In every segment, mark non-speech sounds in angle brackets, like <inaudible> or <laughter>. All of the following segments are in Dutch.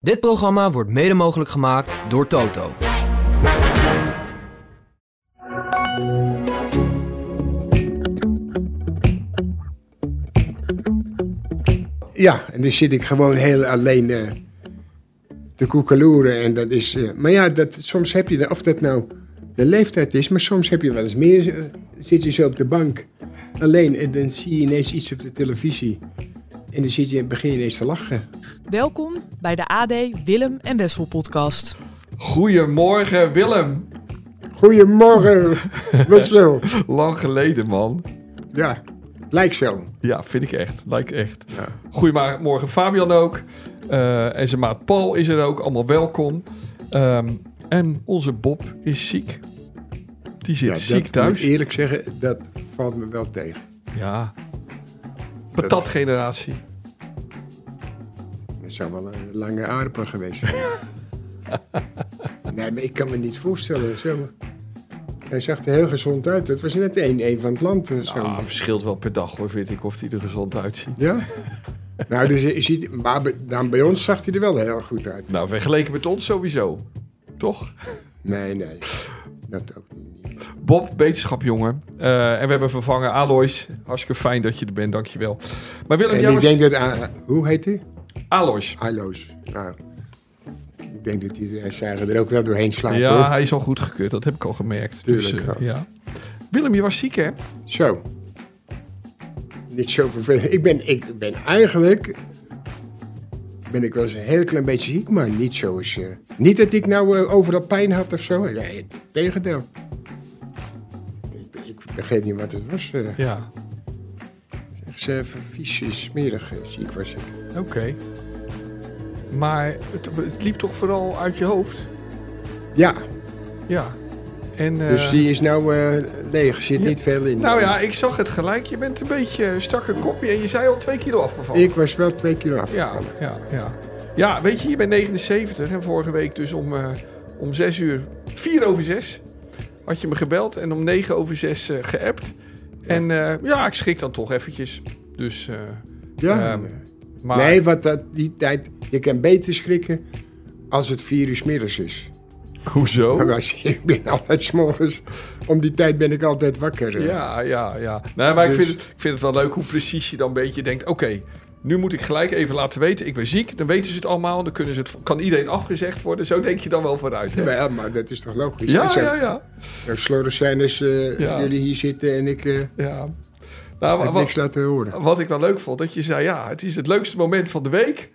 Dit programma wordt mede mogelijk gemaakt door Toto. Ja, en dan zit ik gewoon heel alleen eh, te koekeloeren. En dat is, eh, maar ja, dat, soms heb je, of dat nou de leeftijd is, maar soms heb je wel eens meer. eh, zit je zo op de bank alleen en dan zie je ineens iets op de televisie. En dan zit je, begin je ineens te lachen. Welkom bij de AD Willem en Wessel podcast. Goedemorgen Willem. Goedemorgen, wat <laughs> wel. Lang geleden man. Ja, lijkt zo. Ja, vind ik echt. Lijkt echt. Ja. Goedemorgen Fabian ook. Eh, en zijn maat Paul is er ook. Allemaal welkom. Ehm, en onze Bob is ziek. Die zit Ja, ziek dat thuis. moet ik eerlijk zeggen, dat valt me wel tegen. Ja. Patatgeneratie. Dat zou wel een lange aardappel geweest zijn. <laughs> nee, maar ik kan me niet voorstellen. Zo. Hij zag er heel gezond uit. Het was net een, een van het land. eh, Zo. Ah, verschilt wel per dag hoor, vind ik, of hij er gezond uitziet. Ja? nou, dus je ziet, maar bij- dan bij ons zag hij er wel heel goed uit. Nou, vergeleken met ons sowieso. Toch? Nee, nee. Dat ook niet. Bob, beterschapjongen. Eh en we hebben vervangen Alois. Hartstikke fijn dat je er bent, dankjewel. Maar Willem, En ik denk dat... ah, hoe heet hij? Alois. Alois. Nou, ik denk dat zagen er ook wel doorheen slaat, Ja, hoor. hij is al goed gekeurd. Dat heb ik al gemerkt. Tuurlijk, dus, ja. Willem, je was ziek, hè? Zo. Niet zo vervelend. Ik ben, ik ben eigenlijk... Ben ik wel eens een heel klein beetje ziek, maar niet zoals... eh niet dat ik nou eh, overal pijn had of zo. Nee, tegendeel. Ik, ik begreep niet wat het was. Ja. Eh, vies, smerig eh, ziek was ik. Oké. Maar het, het liep toch vooral uit je hoofd? Ja, Ja. En, eh, dus die is nou leeg. Er zit niet veel in. Nou ja, ik zag het gelijk. Je bent een beetje een strakke kopje. En je zei al twee kilo afgevallen. Ik was wel twee kilo Ja, afgevallen. ja, ja. Ja, weet je, je bent 79 en vorige week dus om, eh om 6 uur, 4 over 6, had je me gebeld en om 9 over 6 eh geappt. En eh, ja, ik schrik dan toch eventjes. Dus, eh, Ja. Ehm, maar Nee, wat dat, die tijd... Je kan beter schrikken als het vier uur middags is. hoezo? <laughs> Ik ben altijd 's morgens... Om die tijd ben ik altijd wakker. eh. Ja, ja, ja. Nee, maar ik, Dus- vind het, ik vind het wel leuk hoe precies je dan een beetje denkt... oké, nu moet ik gelijk even laten weten, ik ben ziek. Dan weten ze het allemaal, dan kunnen ze het, kan iedereen afgezegd worden. Zo denk je dan wel vooruit, hè? Wel, maar dat is toch logisch? Ja, zou- ja, ja. Slordig zijn als eh, Ja. jullie hier zitten en ik eh ja. Nou, heb wat, niks laten horen. wat ik wel leuk vond, dat je zei... ja, het is het leukste moment van de week.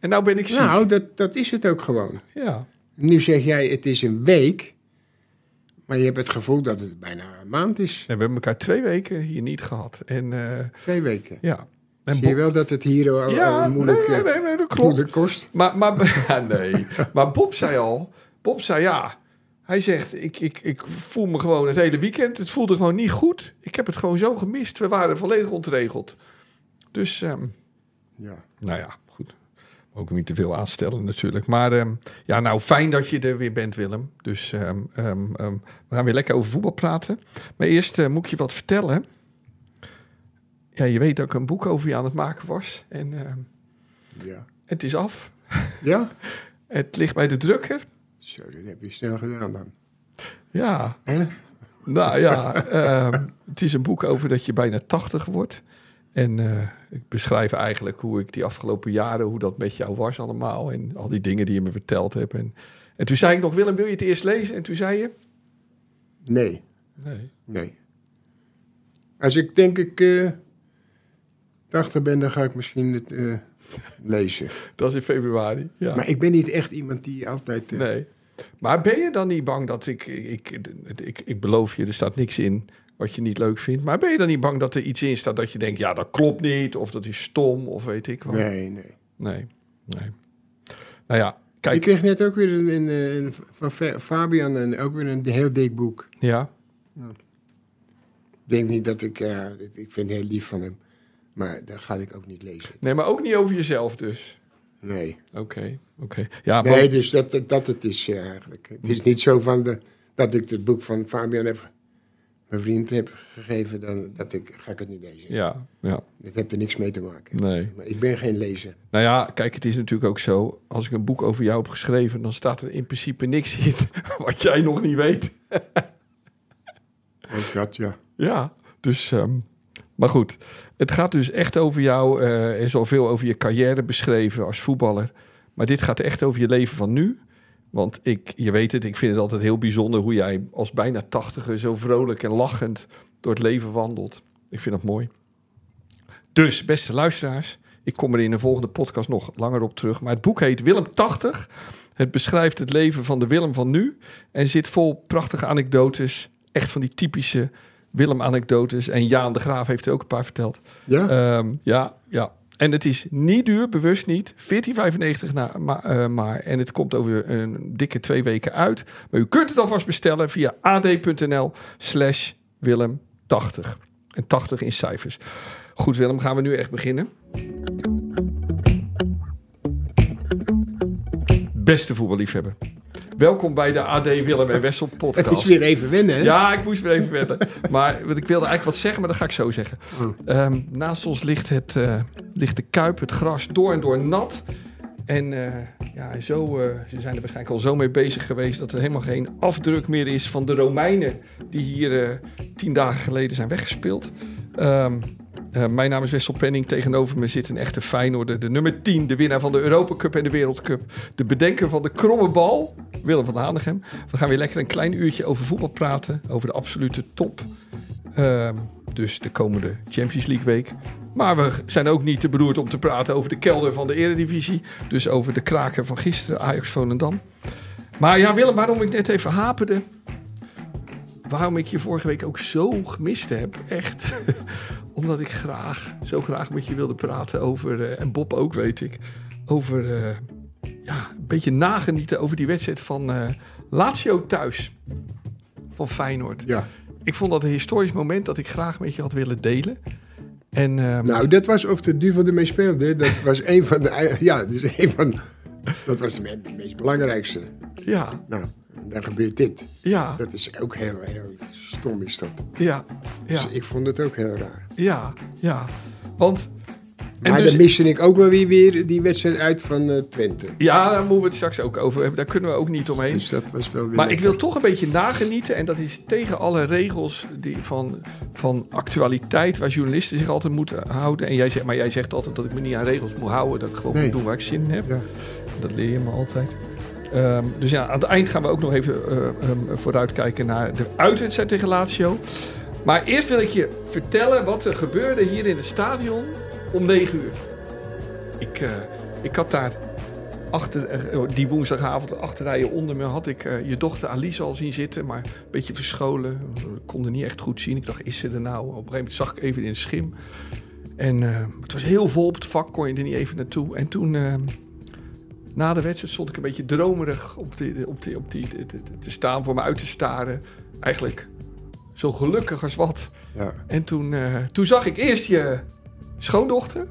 En nou ben ik ziek. Nou, dat, dat is het ook gewoon. Ja, Nu zeg jij, het is een week. Maar je hebt het gevoel dat het bijna een maand is. we hebben elkaar twee weken hier niet gehad. En eh, Twee weken. ja... En Zie je wel dat het hier al, Ja, al moeilijk, nee, eh, nee, nee, dat klopt. moeilijk kost? Maar, maar, <laughs> ja, nee. maar Bob zei al, Bob zei ja. Hij zegt, ik, ik, ik voel me gewoon het hele weekend. Het voelde gewoon niet goed. Ik heb het gewoon zo gemist. We waren volledig ontregeld. Dus, ehm, Ja. nou ja, goed. Ook niet te veel aanstellen natuurlijk. Maar ehm, ja, nou fijn dat je er weer bent, Willem. Dus ehm, we gaan weer lekker over voetbal praten. Maar eerst eh, moet ik je wat vertellen. Ja, je weet dat ik een boek over je aan het maken was. En ehm, Ja. het is af. <laughs> ja? Het ligt bij de drukker. Zo, dat heb je snel gedaan dan. Ja, nou ja, <laughs> ehm, het is een boek over dat je bijna 80 wordt. En eh, ik beschrijf eigenlijk hoe ik die afgelopen jaren, hoe dat met jou was allemaal. En al die dingen die je me verteld hebt. En, en toen zei ik nog, Willem, wil je het eerst lezen? En toen zei je? Nee, Nee. nee. Als ik denk ik eh 80 ben, dan ga ik misschien het eh, lezen. <laughs> Dat is in februari, ja. Maar ik ben niet echt iemand die altijd... eh, Nee. Maar ben je dan niet bang dat ik, ik, ik, ik, ik beloof je, er staat niks in wat je niet leuk vindt. Maar ben je dan niet bang dat er iets in staat dat je denkt, ja, dat klopt niet. Of dat is stom, of weet ik wat. nee, nee. Nee, nee. Nou ja, kijk. Ik kreeg net ook weer een, een, eh, een- van Fa- Fabian en ook weer een heel dik boek. Ja, Ik denk niet dat ik... ja, ik vind het heel lief van hem. Maar dat ga ik ook niet lezen. nee, maar ook niet over jezelf dus. Nee. Oké, oké. Ja, Nee, maar, dus dat, dat, het is eh, eigenlijk. Het is niet zo van de, dat ik het boek van Fabian heb. mijn vriend heb gegeven, dan dat ik, ga ik het niet lezen. Ja, ja, Dat heeft er niks mee te maken. nee. Maar ik ben geen lezer. Nou ja, kijk, het is natuurlijk ook zo. Als ik een boek over jou heb geschreven, dan staat er in principe niks in <laughs> wat jij nog niet weet. Ook dat, ja. Ja, dus. ehm, maar goed, het gaat dus echt over jou. eh, er is al veel over je carrière beschreven als voetballer. Maar dit gaat echt over je leven van nu. Want ik, je weet het, ik vind het altijd heel bijzonder hoe jij als bijna tachtiger zo vrolijk en lachend door het leven wandelt. Ik vind dat mooi. Dus, beste luisteraars, ik kom er in de volgende podcast nog langer op terug. Maar het boek heet Willem 80. Het beschrijft het leven van de Willem van nu. En zit vol prachtige anekdotes. Echt van die typische Willem-anekdotes. En Jaan de Graaf heeft er ook een paar verteld. Ja? Ehm, ja, ja. En het is niet duur, bewust niet. 14,95 na, maar, eh, maar. En het komt over een dikke twee weken uit. Maar u kunt het alvast bestellen via ad.nl slash Willem80. En 80 in cijfers. Goed Willem, gaan we nu echt beginnen. Beste voetballiefhebber. Welkom bij de AD Willem en Wessel <laughs> podcast. het is weer even wennen, hè? Ja, ik moest weer even verder. Maar want ik wilde eigenlijk wat zeggen, maar dat ga ik zo zeggen. Oh. Ehm, naast ons ligt, het, eh, ligt de kuip, het gras, door en door nat. En eh, ja, zo, eh, ze zijn er waarschijnlijk al zo mee bezig geweest... dat er helemaal geen afdruk meer is van de Romeinen... die hier tien dagen geleden zijn weggespeeld. Ehm, eh, mijn naam is Wessel Penning. Tegenover me zit een echte Feyenoorder. De nummer 10, de winnaar van de Europa Cup en de Wereldcup. De bedenker van de kromme bal, Willem van Hanegem. We gaan weer lekker een klein uurtje over voetbal praten. Over de absolute top. Ehm, dus de komende Champions League week. Maar we zijn ook niet te beroerd om te praten over de kelder van de Eredivisie. Dus over de kraken van gisteren, Ajax Volendam. Maar ja, Willem, waarom ik net even haperde... Waarom ik je vorige week ook zo gemist heb, echt. <laughs> Omdat ik graag, zo graag met je wilde praten over, eh, en Bob ook weet ik, over eh, ja, een beetje nagenieten over die wedstrijd van eh Lazio thuis. Van Feyenoord. Ja. Ik vond dat een historisch moment dat ik graag met je had willen delen. En ehm, Nou, dat was of de duvel ermee speelde. Dat was een van de... Ja, dat is een van... Dat was de meest belangrijkste. ja, Nou, dan gebeurt dit. ja, Dat is ook heel, heel stom is dat. ja, ja, Dus ik vond het ook heel raar. ja, ja. Want... Maar dus- dan miste ik ook wel weer, weer die wedstrijd uit van eh, Twente. Ja, daar moeten we het straks ook over hebben. Daar kunnen we ook niet omheen. Dus dat was wel weer... Maar ik wil toch een beetje nagenieten. En dat is tegen alle regels die van, van actualiteit. Waar journalisten zich altijd moeten houden. En jij zegt, maar jij zegt altijd dat ik me niet aan regels moet houden. Dat ik gewoon Nee. moet doen waar ik zin in heb. Ja. Dat leer je me altijd. Ehm, dus ja, aan het eind gaan we ook nog even eh, ehm, vooruitkijken naar de uitwedstrijd tegen Lazio. Maar eerst wil ik je vertellen wat er gebeurde hier in het stadion om 9 uur. Ik, eh, ik had daar achter, eh, die woensdagavond achter rijden onder me had ik je dochter Alice al zien zitten, maar een beetje verscholen. Ik kon er niet echt goed zien. Ik dacht, is ze er nou? Op een gegeven moment zag ik even in de schim. En het was heel vol op het vak, kon je er niet even naartoe. En toen, eh, na de wedstrijd, stond ik een beetje dromerig op, die, op, die, op die, te, staan, voor me uit te staren. Eigenlijk zo gelukkig als wat. Ja. En toen, eh, toen zag ik eerst je schoondochter,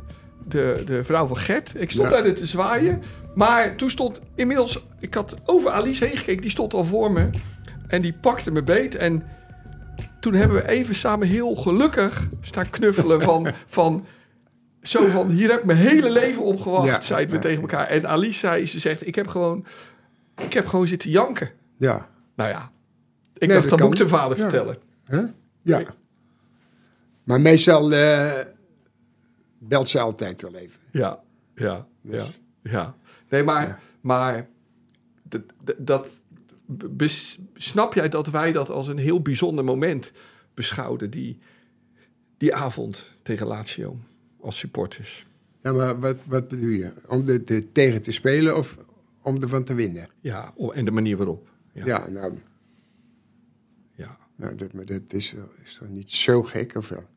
de, de vrouw van Gert. Ik stond Ja. te zwaaien. Maar toen stond inmiddels, ik had over Alice heen gekeken, die stond al voor me. En die pakte me beet. En toen hebben we even samen heel gelukkig staan knuffelen van... <laughs> van zo van, hier heb ik mijn hele leven op gewacht, Ja. zeiden we tegen elkaar. En Alice zei, ze zegt, ik heb gewoon, ik heb gewoon zitten janken. Ja. Nou ja, ik Nee, dacht, dat dat moet ik de vader vertellen. Huh? Ja. Maar meestal eh, belt ze altijd wel even. Ja, ja, Dus- ja, ja. Nee, maar, Ja. maar dat, dat, dat bes- snap jij dat wij dat als een heel bijzonder moment beschouwden, die, die avond tegen Lazio als supporters? Ja, maar wat, wat bedoel je? Om er te- tegen te spelen of om ervan te winnen? Ja, en de manier waarop. Ja, Ja, nou, ja. nou dat, maar dat is, is toch niet zo gek of wel?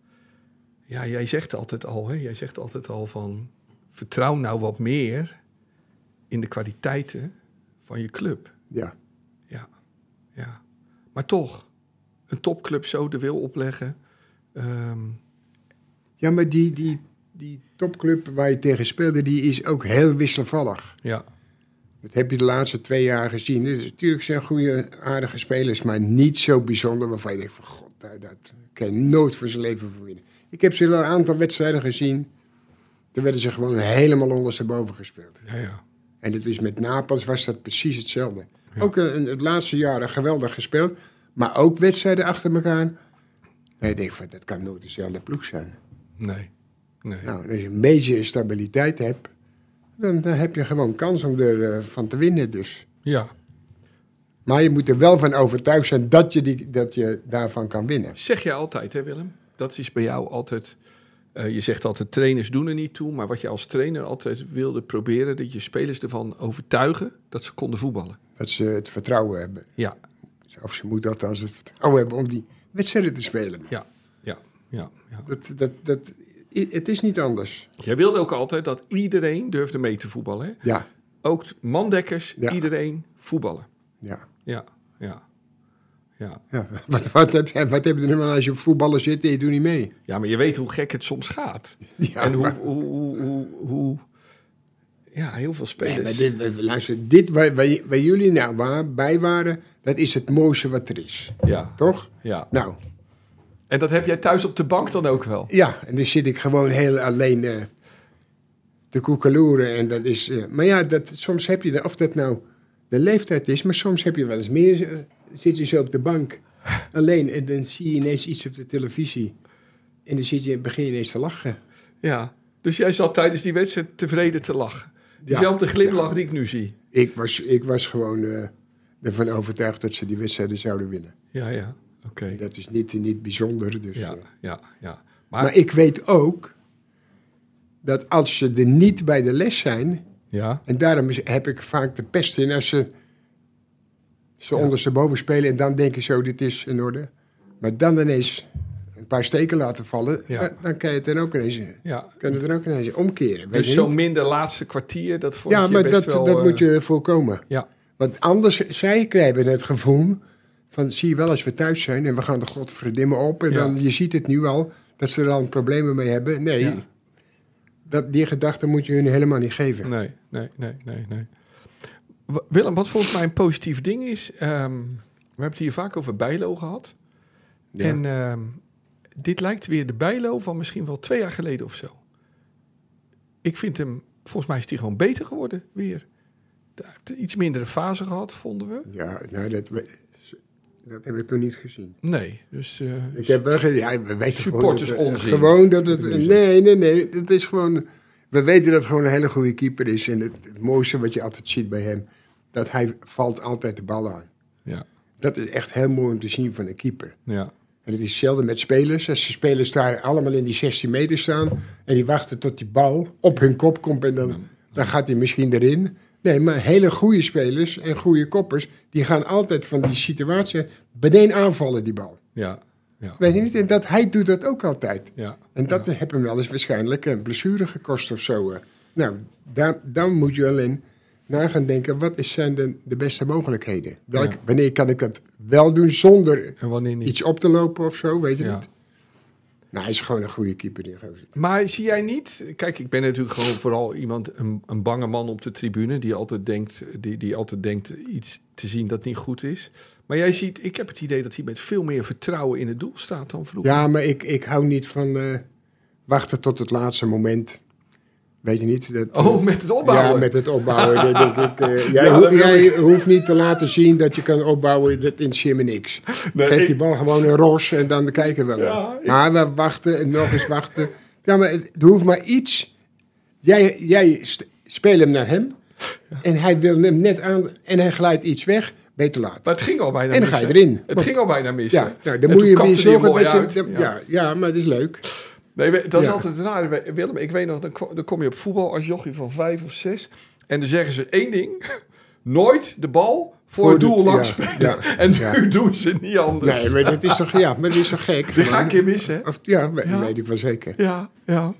ja jij zegt altijd al, hè? jij zegt altijd al van vertrouw nou wat meer in de kwaliteiten van je club. Ja. Ja, ja. Maar toch, een topclub zo de wil opleggen. ehm, Ja, maar die, die, die topclub waar je tegen speelde, die is ook heel wisselvallig. ja, Dat heb je de laatste twee jaar gezien. Dus natuurlijk zijn goede, aardige spelers, maar niet zo bijzonder waarvan je denkt van god, dat kan je nooit voor zijn leven voor winnen. Ik heb ze een aantal wedstrijden gezien. Toen werden ze gewoon helemaal ondersteboven gespeeld. Ja, ja. En het is met Napels was dat precies hetzelfde. Ook eh, een, het laatste jaar geweldig gespeeld, maar ook wedstrijden achter elkaar. En je denkt van, dat kan nooit dezelfde ploeg zijn. Nee. Nee. Nou, als je een beetje stabiliteit hebt, dan, dan heb je gewoon kans om ervan van te winnen dus. Ja. Maar je moet er wel van overtuigd zijn dat je, die, dat je daarvan kan winnen. Zeg je altijd, hè Willem? Dat is bij jou altijd... eh, je zegt altijd, trainers doen er niet toe. Maar wat je als trainer altijd wilde proberen... dat je spelers ervan overtuigen dat ze konden voetballen. Dat ze het vertrouwen hebben. Ja, Of ze moeten althans het vertrouwen hebben om die wedstrijden te spelen. ja, ja, ja. ja. Dat, dat, dat, het is niet anders. Jij wilde ook altijd dat iedereen durfde mee te voetballen. Hè? Ja, Ook mandekkers, Ja. iedereen voetballen. ja. Ja, ja. Ja. ja. Wat, wat, heb, je- wat heb je er nou aan als je op voetballen zit en je doet niet mee? ja, maar je weet hoe gek het soms gaat. <laughs> Ja, en hoe, maar- hoe, hoe, hoe, hoe- Ja, heel veel Nee, spelers. maar dit, luister, dit waar, waar, waar jullie nou waar, bij waren, dat is het mooiste wat er is. Ja, Toch? ja. Nou, En dat heb jij thuis op de bank dan ook wel? ja, en dan zit ik gewoon heel alleen eh, te koekeloeren. En dat is, eh, maar ja, dat, soms heb je, de- of dat nou de leeftijd is, maar soms heb je wel eens meer, eh, zit je zo op de bank <laughs> alleen en dan zie je ineens iets op de televisie. En dan zit je, begin je ineens te lachen. Ja. Dus jij zat tijdens die wedstrijd tevreden te lachen. Diezelfde glimlach die ik nu zie. Ik was, ik was gewoon ervan overtuigd dat ze die wedstrijden zouden winnen. Ja, ja. Oké. Dat is niet, niet bijzonder. Dus, Ja, eh. ja, ja. Maar, maar ik weet ook dat als ze er niet bij de les zijn, ja, en daarom heb ik vaak de pest in als ze, ze ondersteboven spelen en dan denk je zo, dit is in orde. Maar dan ineens een paar steken laten vallen, Ja. eh, dan kan je het dan ook ineens, ja. kan het dan ook ineens omkeren. Weet Dus niet? minder laatste kwartier, dat vond Ja, je maar best dat, wel... dat eh, moet je voorkomen. Ja, Want anders, zij krijgen het gevoel van, zie je wel, als we thuis zijn en we gaan de godverdimme op en Ja. dan, je ziet het nu al, dat ze er al problemen mee hebben. Nee, Ja. dat, die gedachte moet je hun helemaal niet geven. nee, nee, nee, nee, nee. Willem, wat volgens mij een positief ding is... ehm, we hebben het hier vaak over Bijlo gehad. Ja. En ehm, dit lijkt weer de Bijlo van misschien wel twee jaar geleden of zo. Ik vind hem... Volgens mij is hij gewoon beter geworden weer. Iets mindere fase gehad, vonden we. Ja, nou, dat, dat heb ik nog niet gezien. Nee, dus... eh, Ik heb wel ja, we weten Supporters gewoon, dat, onzin. gewoon dat het, nee, nee, nee, het is gewoon, we weten dat het gewoon een hele goede keeper is en het, het mooiste wat je altijd ziet bij hem, dat hij valt altijd de bal aan. ja, Dat is echt heel mooi om te zien van een keeper. ja, En het is hetzelfde met spelers. Als de spelers daar allemaal in die 16 meter staan en die wachten tot die bal op hun kop komt en dan, dan gaat hij misschien erin. Nee, maar hele goede spelers en goede koppers, die gaan altijd van die situatie beneden aanvallen, die bal. ja, ja, Weet je niet? En dat, hij doet dat ook altijd. ja. En dat heb hem wel eens waarschijnlijk een blessure gekost of zo. eh. Nou, daar, dan moet je alleen na gaan denken, wat is, zijn de, de beste mogelijkheden? Welk, Ja. Wanneer kan ik dat wel doen zonder iets op te lopen of zo, weet je niet? Nou, hij is gewoon een goede keeper, die gozer. Maar zie jij niet... Kijk, ik ben natuurlijk gewoon vooral iemand, een, een bange man op de tribune... die altijd, denkt, die, die altijd denkt iets te zien dat niet goed is. Maar jij ziet, ik heb het idee dat hij met veel meer vertrouwen in het doel staat dan vroeger. Ja, maar ik, ik hou niet van eh, wachten tot het laatste moment. Weet je niet? Dat, Oh, met het opbouwen. Ja, met het opbouwen. <laughs> denk ik, eh, jij Ja, ho- jij ik. hoeft niet te laten zien dat je kan opbouwen. Dat interesseert me niks. Nee, Geef ik- die bal gewoon een ros en dan kijken we wel. Ja, ik- Maar we wachten en nog eens wachten. Ja, maar het, er hoeft maar iets. Jij, jij speelt hem naar hem. En hij wil hem net aan. En hij glijdt iets weg. Te laat. Maar het ging al bijna En dan mis. ga je erin. Het ging al bijna mis. Ja, nou, En dan moet je weer zorgen dat je... ja. Ja, maar het is leuk. Nee, dat is altijd raar. Willem, ik weet nog, dan, kom je op voetbal als jochie van vijf of zes. En dan zeggen ze één ding. Nooit de bal voor, Voor het doel langs spelen. ja, en nu doen ze niet anders. Nee, maar dat is toch, ja, maar dat is toch gek? Die ga ik keer missen? Of, ja, we- Ja. weet ik wel zeker. Ja, ja,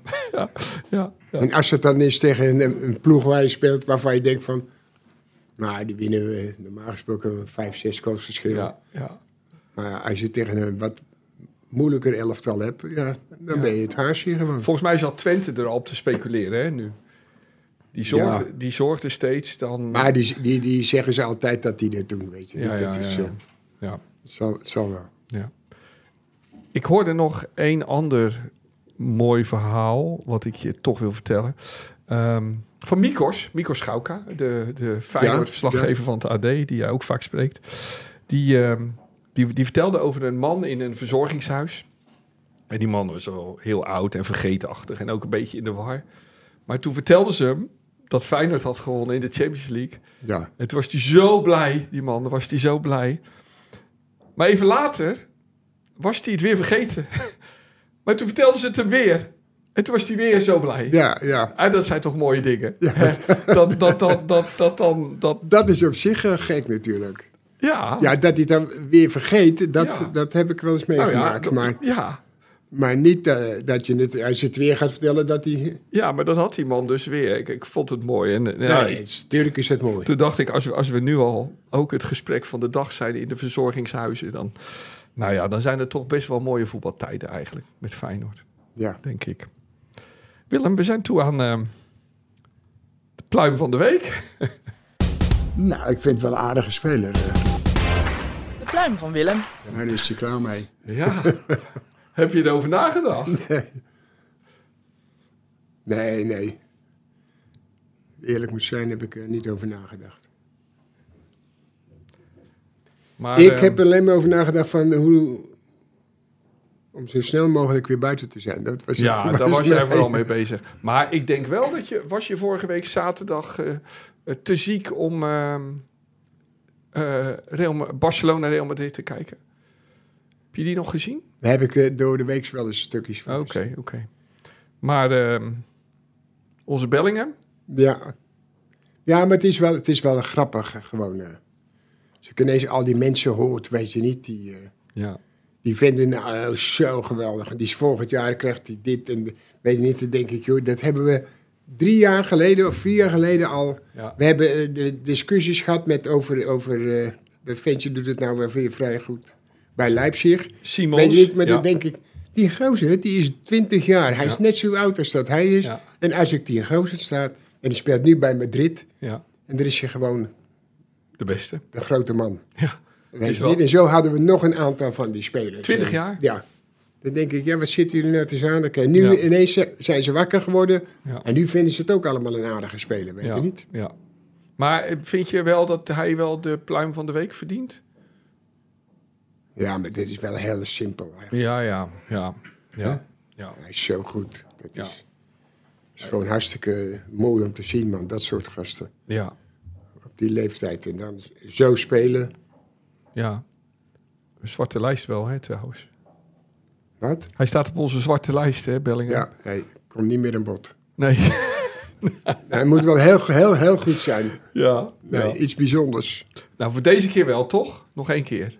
ja. En als het dan is tegen een, een ploeg waar je speelt waarvan je denkt van... Nou, die winnen we normaal gesproken een 5, 6 goals verschil. ja, ja. Maar als je tegen een wat moeilijker elftal hebt, ja, dan Ja. ben je het haasje gewoon. Volgens mij zat Twente er al op te speculeren, hè, nu. die, zorgde, Ja. die zorgde steeds dan... Maar die, die, die zeggen ze altijd dat die dat doen, weet je. ja, niet. ja, dat is, ja, eh, ja. het zal wel. Ja. Ik hoorde nog een ander mooi verhaal, wat ik je toch wil vertellen. Ehm, van Mikos, Mikos Schauka, de, de Feyenoord-verslaggever van het AD, die jij ook vaak spreekt. Die, ehm, die, die vertelde over een man in een verzorgingshuis. En die man was al heel oud en vergeetachtig en ook een beetje in de war. Maar toen vertelde ze hem dat Feyenoord had gewonnen in de Champions League. Ja, En toen was hij zo blij, die man, was hij zo blij. Maar even later was hij het weer vergeten. <laughs> maar toen vertelde ze het hem weer. En toen was hij weer zo blij. ja, ja. En dat zijn toch mooie dingen. <laughs> dat, dat, dat, dat, dat dan, dat, Dat is op zich eh, gek natuurlijk. Ja. Ja, dat hij het dan weer vergeet, dat, Ja. dat heb ik wel eens Nou ja, meegemaakt. maar, ja. maar niet eh, dat je het, als je het weer gaat vertellen, dat hij... ja, maar dat had die man dus weer. Ik, ik vond het mooi. En, eh, ja, nee, ik- het is- tuurlijk is het mooi. toen dacht ik, als we, als we nu al ook het gesprek van de dag zijn in de verzorgingshuizen, dan, nou ja, dan zijn er toch best wel mooie voetbaltijden eigenlijk met Feyenoord. Ja. denk ik. Willem, we zijn toe aan ehm, de pluim van de week. <laughs> Nou, ik vind het wel een aardige speler. eh. De pluim van Willem. Daar is hij klaar mee. Ja. <laughs> Heb je erover nagedacht? Nee, nee. Eerlijk moet zijn, heb ik er niet over nagedacht. Maar, ik ehm, heb er alleen maar over nagedacht van hoe... Om zo snel mogelijk weer buiten te zijn. Dat was Ja, het- daar was jij <laughs> vooral mee bezig. Maar ik denk wel dat je... Was je vorige week zaterdag eh, eh, te ziek om ehm, eh, Real, Barcelona Real Madrid te kijken? Heb je die nog gezien? Daar heb ik eh, door de week wel eens stukjes van Oké, gezien. oké. Maar ehm, onze Bellingham? Ja. Ja, maar het is wel, het is wel grappig, eh, gewoon. eh. Als ik ineens al die mensen hoort, weet je niet, die... eh, Ja. Die vinden nou zo geweldig. En die is volgend jaar krijgt hij dit en de- weet je niet. Dan denk ik, joh, dat hebben we drie jaar geleden of vier jaar geleden al. Ja. We hebben eh, de discussies gehad met over, over eh, dat ventje doet het nou wel weer vrij goed bij Leipzig. Simons. Weet je niet, maar ja. dan denk ik, die gozer, die is 20 jaar. Hij is net zo oud als dat hij is. En als ik die gozer staat en die speelt nu bij Madrid. ja, En daar is je gewoon de beste. de grote man. Ja. Weet je niet? En zo hadden we nog een aantal van die spelers. 20 En- jaar? Ja. Dan denk ik, ja, wat zitten jullie nou te zaken? Nu Ja. ineens zi- zijn ze wakker geworden. Ja. En nu vinden ze het ook allemaal een aardige speler, weet ja. je niet? Ja. Maar eh, vind je wel dat hij wel de pluim van de week verdient? Ja, maar dit is wel heel simpel. Eigenlijk. Ja, ja, ja. Ja. ja. Hij is zo goed. Dat Ja. is, is gewoon hartstikke mooi om te zien, man. Dat soort gasten. Ja. Op die leeftijd. En dan zo spelen. ja. Een zwarte lijst wel, hè, trouwens. Wat? Hij staat op onze zwarte lijst, hè, Bellingham? Ja, hij komt niet meer aan bod. Nee. <laughs> Hij moet wel heel, heel, heel goed zijn. ja. Nee, ja. iets bijzonders. Nou, voor deze keer wel, toch? Nog één keer.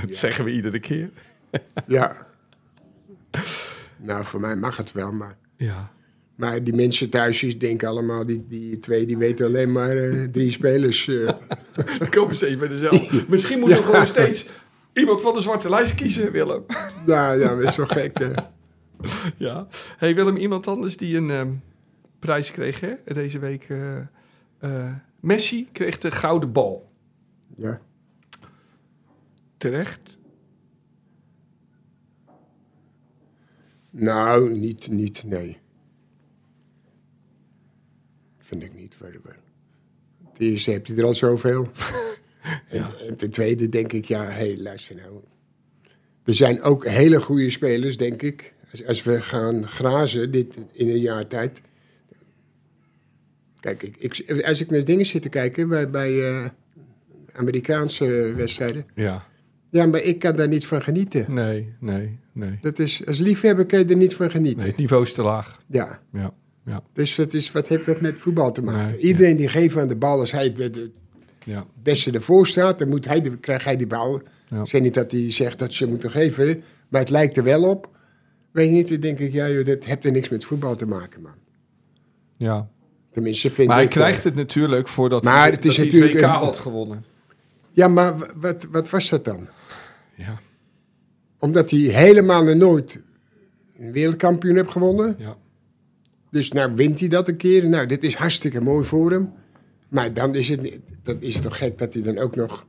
Dat zeggen we iedere keer. <laughs> Ja. nou, voor mij mag het wel, maar... Ja. Maar die mensen thuis die denken allemaal, die, die twee, die weten alleen maar eh, drie spelers. <laughs> We komen steeds bij dezelfde. Misschien moeten we gewoon steeds iemand van de zwarte lijst kiezen, Willem. <laughs> nou ja, dat is toch gek. Ja. Hey Willem, iemand anders die een ehm, prijs kreeg hè, deze week. eh, eh, Messi kreeg de gouden bal. Ja. Terecht. Nou, niet, niet, nee. Vind ik niet. Ten eerste heb je er al zoveel. <laughs> en, en ten tweede denk ik, ja, hé, hey, luister nou. Er zijn ook hele goede spelers, denk ik. Als, als we gaan grazen dit in een jaar tijd. Kijk, ik, ik, als ik naar dingen zit te kijken bij, bij eh, Amerikaanse wedstrijden. Ja. Ja, maar ik kan daar niet van genieten. Nee, nee, nee. Dat is, als liefhebber kan je er niet van genieten. Nee, het niveau is te laag. Ja. Ja. Ja. Dus dat is, wat heeft dat met voetbal te maken? Nee, Iedereen die geeft aan de bal, als hij het Ja. beste ervoor staat, dan moet hij de, krijgt hij die bal. Ja. Ik zeg niet dat hij zegt dat ze moeten geven, maar het lijkt er wel op. Weet je niet, dan denk ik, ja, joh, dat heeft er niks met voetbal te maken, man. ja. Tenminste, vind Maar hij ik. eh, krijgt het natuurlijk voordat Maar hij, het is hij natuurlijk het WK een- had gewonnen. Ja, maar wat, wat was dat dan? Ja. Omdat hij helemaal nog nooit een wereldkampioen heeft gewonnen. Ja. Dus nou wint hij dat een keer. Nou, dit is hartstikke mooi voor hem. Maar dan is het, niet- dan is het toch gek dat hij dan ook nog...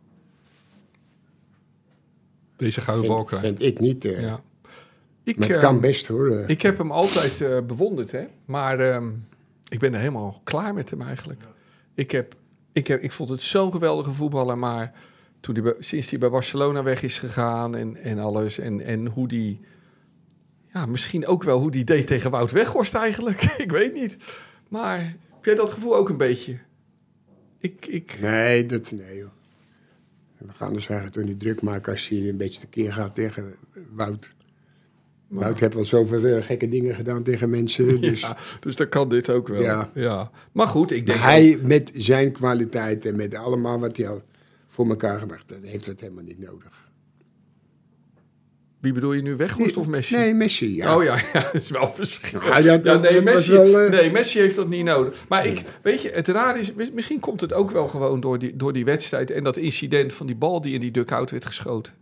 Deze gouden bal krijgt. vind ik niet. eh, Ja. Ik, maar het ehm, kan best hoor. eh. Ik heb hem altijd eh, bewonderd, hè. Maar ehm, ik ben er helemaal klaar met hem eigenlijk. Ik, heb, ik, heb, ik vond het zo'n geweldige voetballer, maar toen die, sinds hij bij Barcelona weg is gegaan en, en alles... En, en hoe die... Ja, misschien ook wel hoe die deed tegen Wout Weghorst eigenlijk. <laughs> ik weet niet. Maar heb jij dat gevoel ook een beetje? Ik, ik, Nee, dat nee joh. We gaan dus eigenlijk toch niet druk maken als je een beetje tekeer gaat tegen Wout. Wout heeft al zoveel eh, gekke dingen gedaan tegen mensen. <laughs> Dus ja, dus dan kan dit ook wel. Ja. Ja. Maar goed, ik denk... hij met zijn kwaliteit en met allemaal wat hij al voor elkaar gebracht heeft, heeft het helemaal niet nodig. Wie bedoel je nu, Weghorst of Messi? Nee, Messi, ja. Oh ja, <laughs> ja, dat is wel verschil. Ja, dat- ja, nee, dat was Messi, wel, eh, nee, Messi heeft dat niet nodig. Maar ik, weet je, het raar is, mis- misschien komt het ook wel gewoon door die, door die wedstrijd en dat incident van die bal die in die dugout werd geschoten.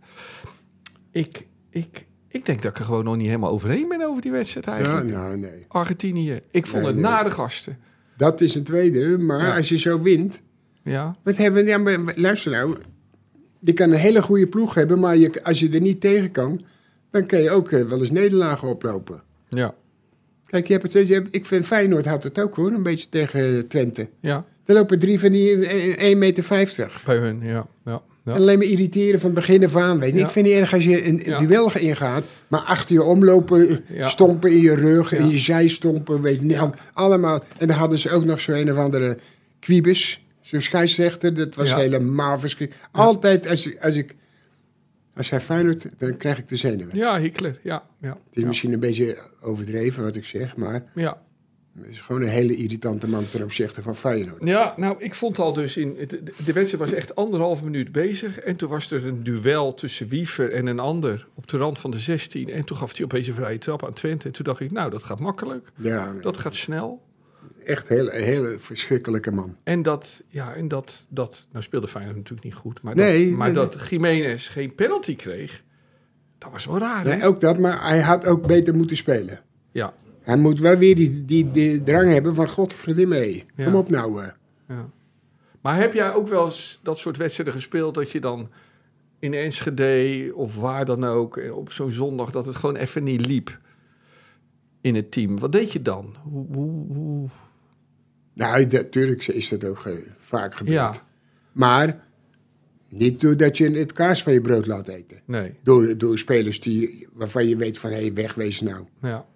Ik, ik, ik denk dat ik er gewoon nog niet helemaal overheen ben over die wedstrijd Ja, eigenlijk. nou nee. Argentinië, ik vond Nee, het nee. na de gasten. Dat is een tweede, maar Ja. als je zo wint... Ja, Wat hebben we... Ja, maar luister nou. Je kan een hele goede ploeg hebben, maar je, als je er niet tegen kan... dan kan je ook eh, wel eens nederlagen oplopen. ja, Kijk, je hebt het, je hebt, ik vind Feyenoord had het ook hoor, een beetje tegen Twente. ja, Er lopen drie van die eh, 1,50 meter. bij hun, ja. ja, ja. En alleen maar irriteren van begin af aan. Weet je. Ja. Ik vind het erg als je een Ja. duel ingaat, maar achter je omlopen, stompen in je rug, in je zijstompen, weet je. Allemaal. En dan hadden ze ook nog zo een of andere Quibus, zo'n scheidsrechter. Dat was Ja. helemaal verschrikkelijk. Altijd als, ik- als ik, als hij Feyenoord, dan krijg ik de zenuwen. Ja, Hitler, ja, ja. Het is ja. misschien een beetje overdreven wat ik zeg, maar ja. het is gewoon een hele irritante man ten opzichte van Feyenoord. Ja, nou, ik vond al dus in. De, de wedstrijd was echt anderhalf minuut bezig. En toen was er een duel tussen Wiever en een ander op de rand van de 16. En toen gaf hij opeens een vrije trap aan Twente. En toen dacht ik, nou, dat gaat makkelijk. Ja, Dat gaat snel. Echt heel, een hele verschrikkelijke man. En dat, ja, en dat, dat. Nou speelde Feyenoord natuurlijk niet goed. Maar, Nee, dat, maar nee, dat Jiménez geen penalty kreeg. Dat was wel raar. hè? Nee, ook dat, maar hij had ook beter moeten spelen. Ja, Hij moet wel weer die, die, die drang hebben van godverdomme. Ja. kom op nou. eh. ja. Maar heb jij ook wel eens dat soort wedstrijden gespeeld dat je dan in Enschede of waar dan ook eh, op zo'n zondag dat het gewoon even niet liep in het team? Wat deed je dan? Hoe, hoe, hoe... Nou, natuurlijk is dat ook eh, vaak gebeurd. Ja, Maar niet doordat je het kaas van je brood laat eten. nee, Door, door spelers die, waarvan je weet van, hé, hey, wegwezen nou. ja.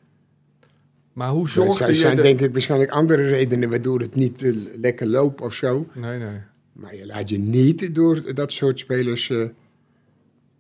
Maar hoe Er zijn, je... zijn de- denk ik waarschijnlijk andere redenen waardoor het niet eh, lekker loopt of zo. Nee, nee. Maar je laat je niet door dat soort spelers eh,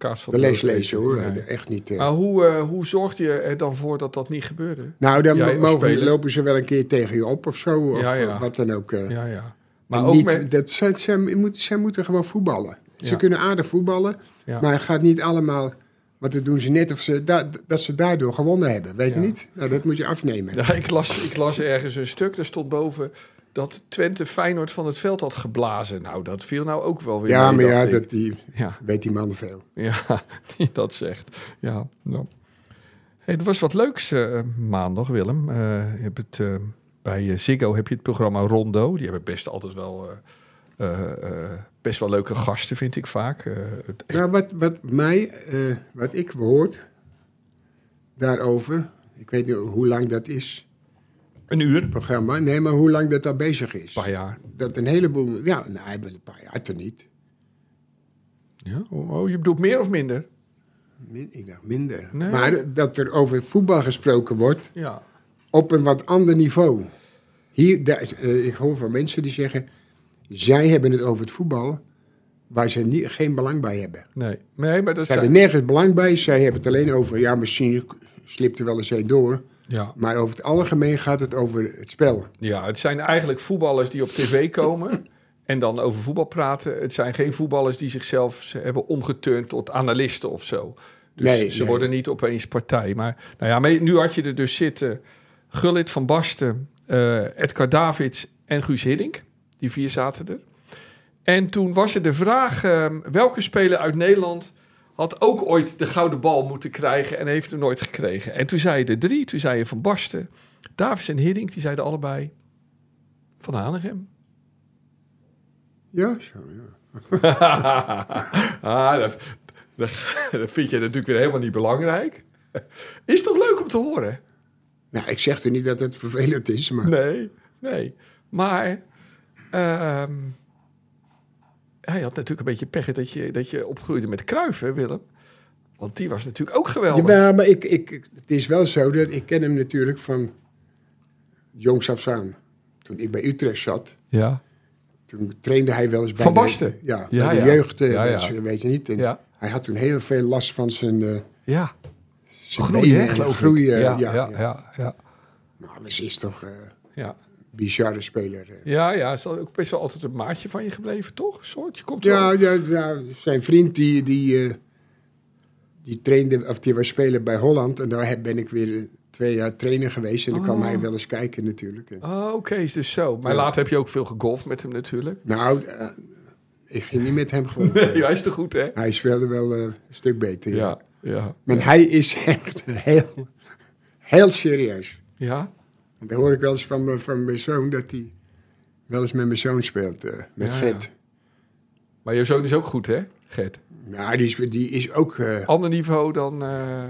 Kaas van de les lezen hoor. Nee. Echt niet. eh. Maar hoe, eh, hoe zorgde je er dan voor dat dat niet gebeurde? nou, dan jij mogen, lopen ze wel een keer tegen je op of zo. Of Ja, ja. eh, wat dan ook. eh. Ja, ja. Maar ook niet, met... dat, zij, zij, moeten, zij moeten gewoon voetballen. Ze kunnen aardig voetballen, Ja. maar het gaat niet allemaal... Want dat doen ze net of ze da- dat ze daardoor gewonnen hebben. Weet je niet? Nou, dat moet je afnemen. Ja, ik, las, ik las ergens een stuk, er stond boven dat Twente Feyenoord van het veld had geblazen. Nou, dat viel nou ook wel weer Ja, mee, maar ja, ik. dat, die, Ja, weet die man veel. ja, <laughs> die dat zegt. Ja, nou. Hey, er was wat leuks eh, maandag, Willem. Je hebt het, eh, bij Ziggo heb je het programma Rondo. Die hebben best altijd wel... best wel leuke gasten, vind ik vaak. Het echt- Nou, wat, wat mij, wat ik hoort daarover... Ik weet niet hoe lang dat is, een uur, programma. Nee, maar hoe lang dat al bezig is. een paar jaar. Dat een heleboel... Ja, nou, wel een paar jaar toch niet. Ja? Oh, je bedoelt meer of minder? Min, ik dacht minder. Nee. Maar dat er over voetbal gesproken wordt Ja. op een wat ander niveau. Hier, daar eh, ik hoor van mensen die zeggen... zij hebben het over het voetbal waar ze niet, geen belang bij hebben. Nee, nee maar dat Ze zijn... hebben nergens belang bij. Zij hebben het alleen over... ja, misschien slipt er wel eens een door. Ja. Maar over het algemeen gaat het over het spel. Ja, het zijn eigenlijk voetballers die op tv komen <laughs> en dan over voetbal praten. Het zijn geen voetballers die zichzelf hebben omgeturnd tot analisten of zo. Dus Nee, ze nee. worden niet opeens partij. Maar nou ja, maar nu had je er dus zitten Gullit van Basten, eh Edgar Davids en Guus Hiddink. Die vier zaten er. En toen was er de vraag, eh, welke speler uit Nederland had ook ooit de gouden bal moeten krijgen en heeft hem nooit gekregen. En toen zei je er drie. Toen zei je Van Basten, Davis en Hiddink, die zeiden allebei van Hanegem. Ja, zo, ja. <laughs> ah, dat, dat, dat vind je natuurlijk weer helemaal niet belangrijk. Is toch leuk om te horen? Nou, ik zeg er niet dat het vervelend is, maar... Nee, nee. Maar ehm hij had natuurlijk een beetje pech dat je, dat je opgroeide met hè, Willem? Want die was natuurlijk ook geweldig. Ja, maar ik, ik, het is wel zo dat ik ken hem natuurlijk van jongs af aan. Toen ik bij Utrecht zat, Ja. toen trainde hij wel eens bij Van de- Basten? ja, Ja, bij de ja. jeugd, eh, Ja, ja. mensen, weet je niet. En. Hij had toen heel veel last van zijn, eh Ja. zijn hè, geloof ik. groeien. ja, ja, ja, ja. hij is toch eh, ja. Bizarre speler. eh. Ja, ja, is ook best wel altijd een maatje van je gebleven, toch? Een soort, je komt Ja, ja, ja, zijn vriend die, die, eh, die trainde, of die was speler bij Holland. En daar ben ik weer eh, twee jaar trainer geweest. En dan kwam Oh. hij wel eens kijken natuurlijk. Oh, oké, is dus zo. Maar Ja. later heb je ook veel gegolfd met hem natuurlijk. nou, ik ging niet met hem gewoon. Nee, <laughs> hij is te goed, hè? Hij speelde wel een stuk beter. Ja. Ja, ja. Maar hij is echt heel, heel serieus. Ja? Dan hoor ik wel eens van, mijn- van mijn zoon dat hij wel eens met mijn zoon speelt. eh, met Ja, Gert. Maar je zoon is ook goed, hè, Gert? Nou, die is, die is ook... eh, Ander niveau dan... eh,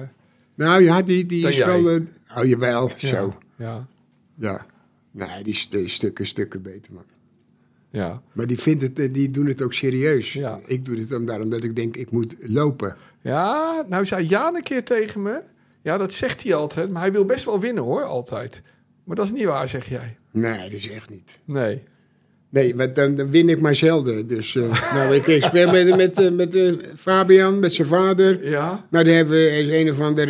nou ja, die, die is jij. wel... oh, jawel, zo. Ja, Ja. Nee, die is, die is stukken, stukken beter, man. ja. Maar die, vindt het, die doen het ook serieus. Ja. Ik doe het om, daarom dat ik denk, ik moet lopen. Ja, nou zei Jaan een keer tegen me... Ja, dat zegt hij altijd, maar hij wil best wel winnen, hoor, altijd. Maar dat is niet waar, zeg jij. Nee, dat is echt niet. Nee. Nee, want dan, dan win ik maar zelden. Dus, eh, nou, ik, ik speel met, met, eh, met eh, Fabian, met zijn vader. Ja? Nou, daar hebben we is een of ander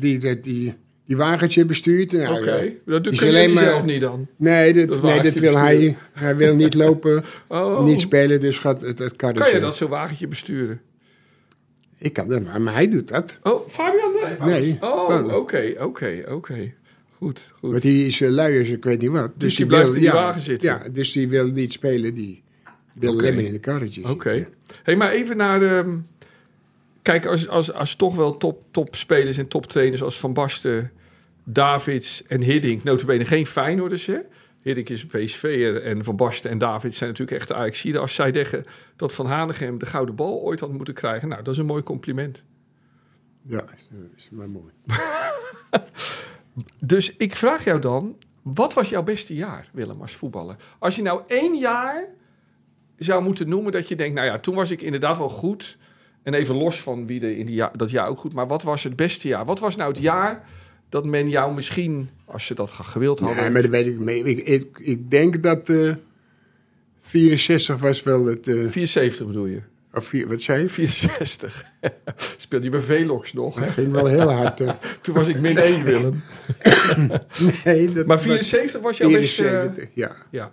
die, die, die, die wagentje bestuurt. Nou, Oké. Dat doe je alleen maar- zelf niet dan. Nee, dat, Dat nee, dat wil hij. besturen. Hij wil niet <laughs> lopen, Oh. niet spelen, dus gaat het. Kan je dat zo'n wagentje besturen? Ik kan dat, maar, maar hij doet dat. Oh, Fabian? Nee. Nee. Oh, oké, oké, oké. Goed, goed. Want die is uh, lui als ik weet niet wat. Dus, die blijft wil, in die ja, wagen zitten? Ja, dus die wil niet spelen. Die wil maar in de karretjes Oké. Hey, maar even naar de... Kijk, als, als, als toch wel top, topspelers en toptrainers als Van Basten, Davids en Hiddink... notabene geen Feyenoorders, hè? Hiddink is een PSV'er en Van Basten en Davids zijn natuurlijk echt de Ajaxiden. Als zij zeggen dat Van Hanegem de gouden bal ooit had moeten krijgen... nou, dat is een mooi compliment. Ja, is, is maar mooi. <laughs> Dus ik vraag jou dan, wat was jouw beste jaar, Willem, als voetballer? Als je nou één jaar zou moeten noemen dat je denkt, nou ja, toen was ik inderdaad wel goed. En even los van wie er in die jaar, dat jaar ook goed, maar wat was het beste jaar? Wat was nou het jaar dat men jou misschien, als ze dat gewild hadden... Nee, maar dat weet ik mee. Ik, ik, ik denk dat eh 64 was wel het... eh 74 bedoel je? Of vier, wat zei je? 64. Speelde je bij Velox nog? Het ging wel heel hard. <laughs> Toen was ik min 1, Willem. <laughs> nee, dat Maar was 74 was jouw beste... 74, ja. Ja,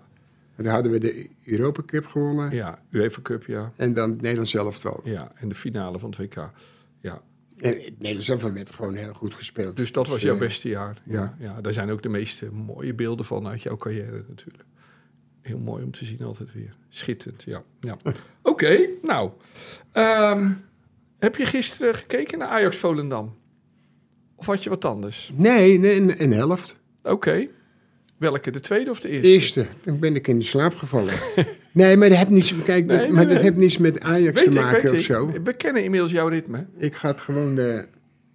En dan hadden we de Europa Cup gewonnen. ja, UEFA Cup, ja. En dan het Nederlands elftal. Ja, en de finale van het WK. Ja, En het Nederlands elftal werd gewoon heel goed gespeeld. Dus dat was jouw eh, beste jaar. Ja. ja. ja, daar zijn ook de meeste mooie beelden van uit jouw carrière natuurlijk. Heel mooi om te zien altijd weer. Schitterend, ja. ja. <laughs> Oké, nou. Ehm, heb je gisteren gekeken naar Ajax Volendam? Of had je wat anders? Nee, nee een, een helft. Oké. Welke, de tweede of de De eerste? eerste. Toen ben ik in de slaap gevallen. <laughs> nee, maar dat heeft niets, kijk, dat, Nee, nee, maar dat heeft niets met Ajax Weet te maken of ik. zo. We kennen inmiddels jouw ritme. Ik ga het gewoon, eh,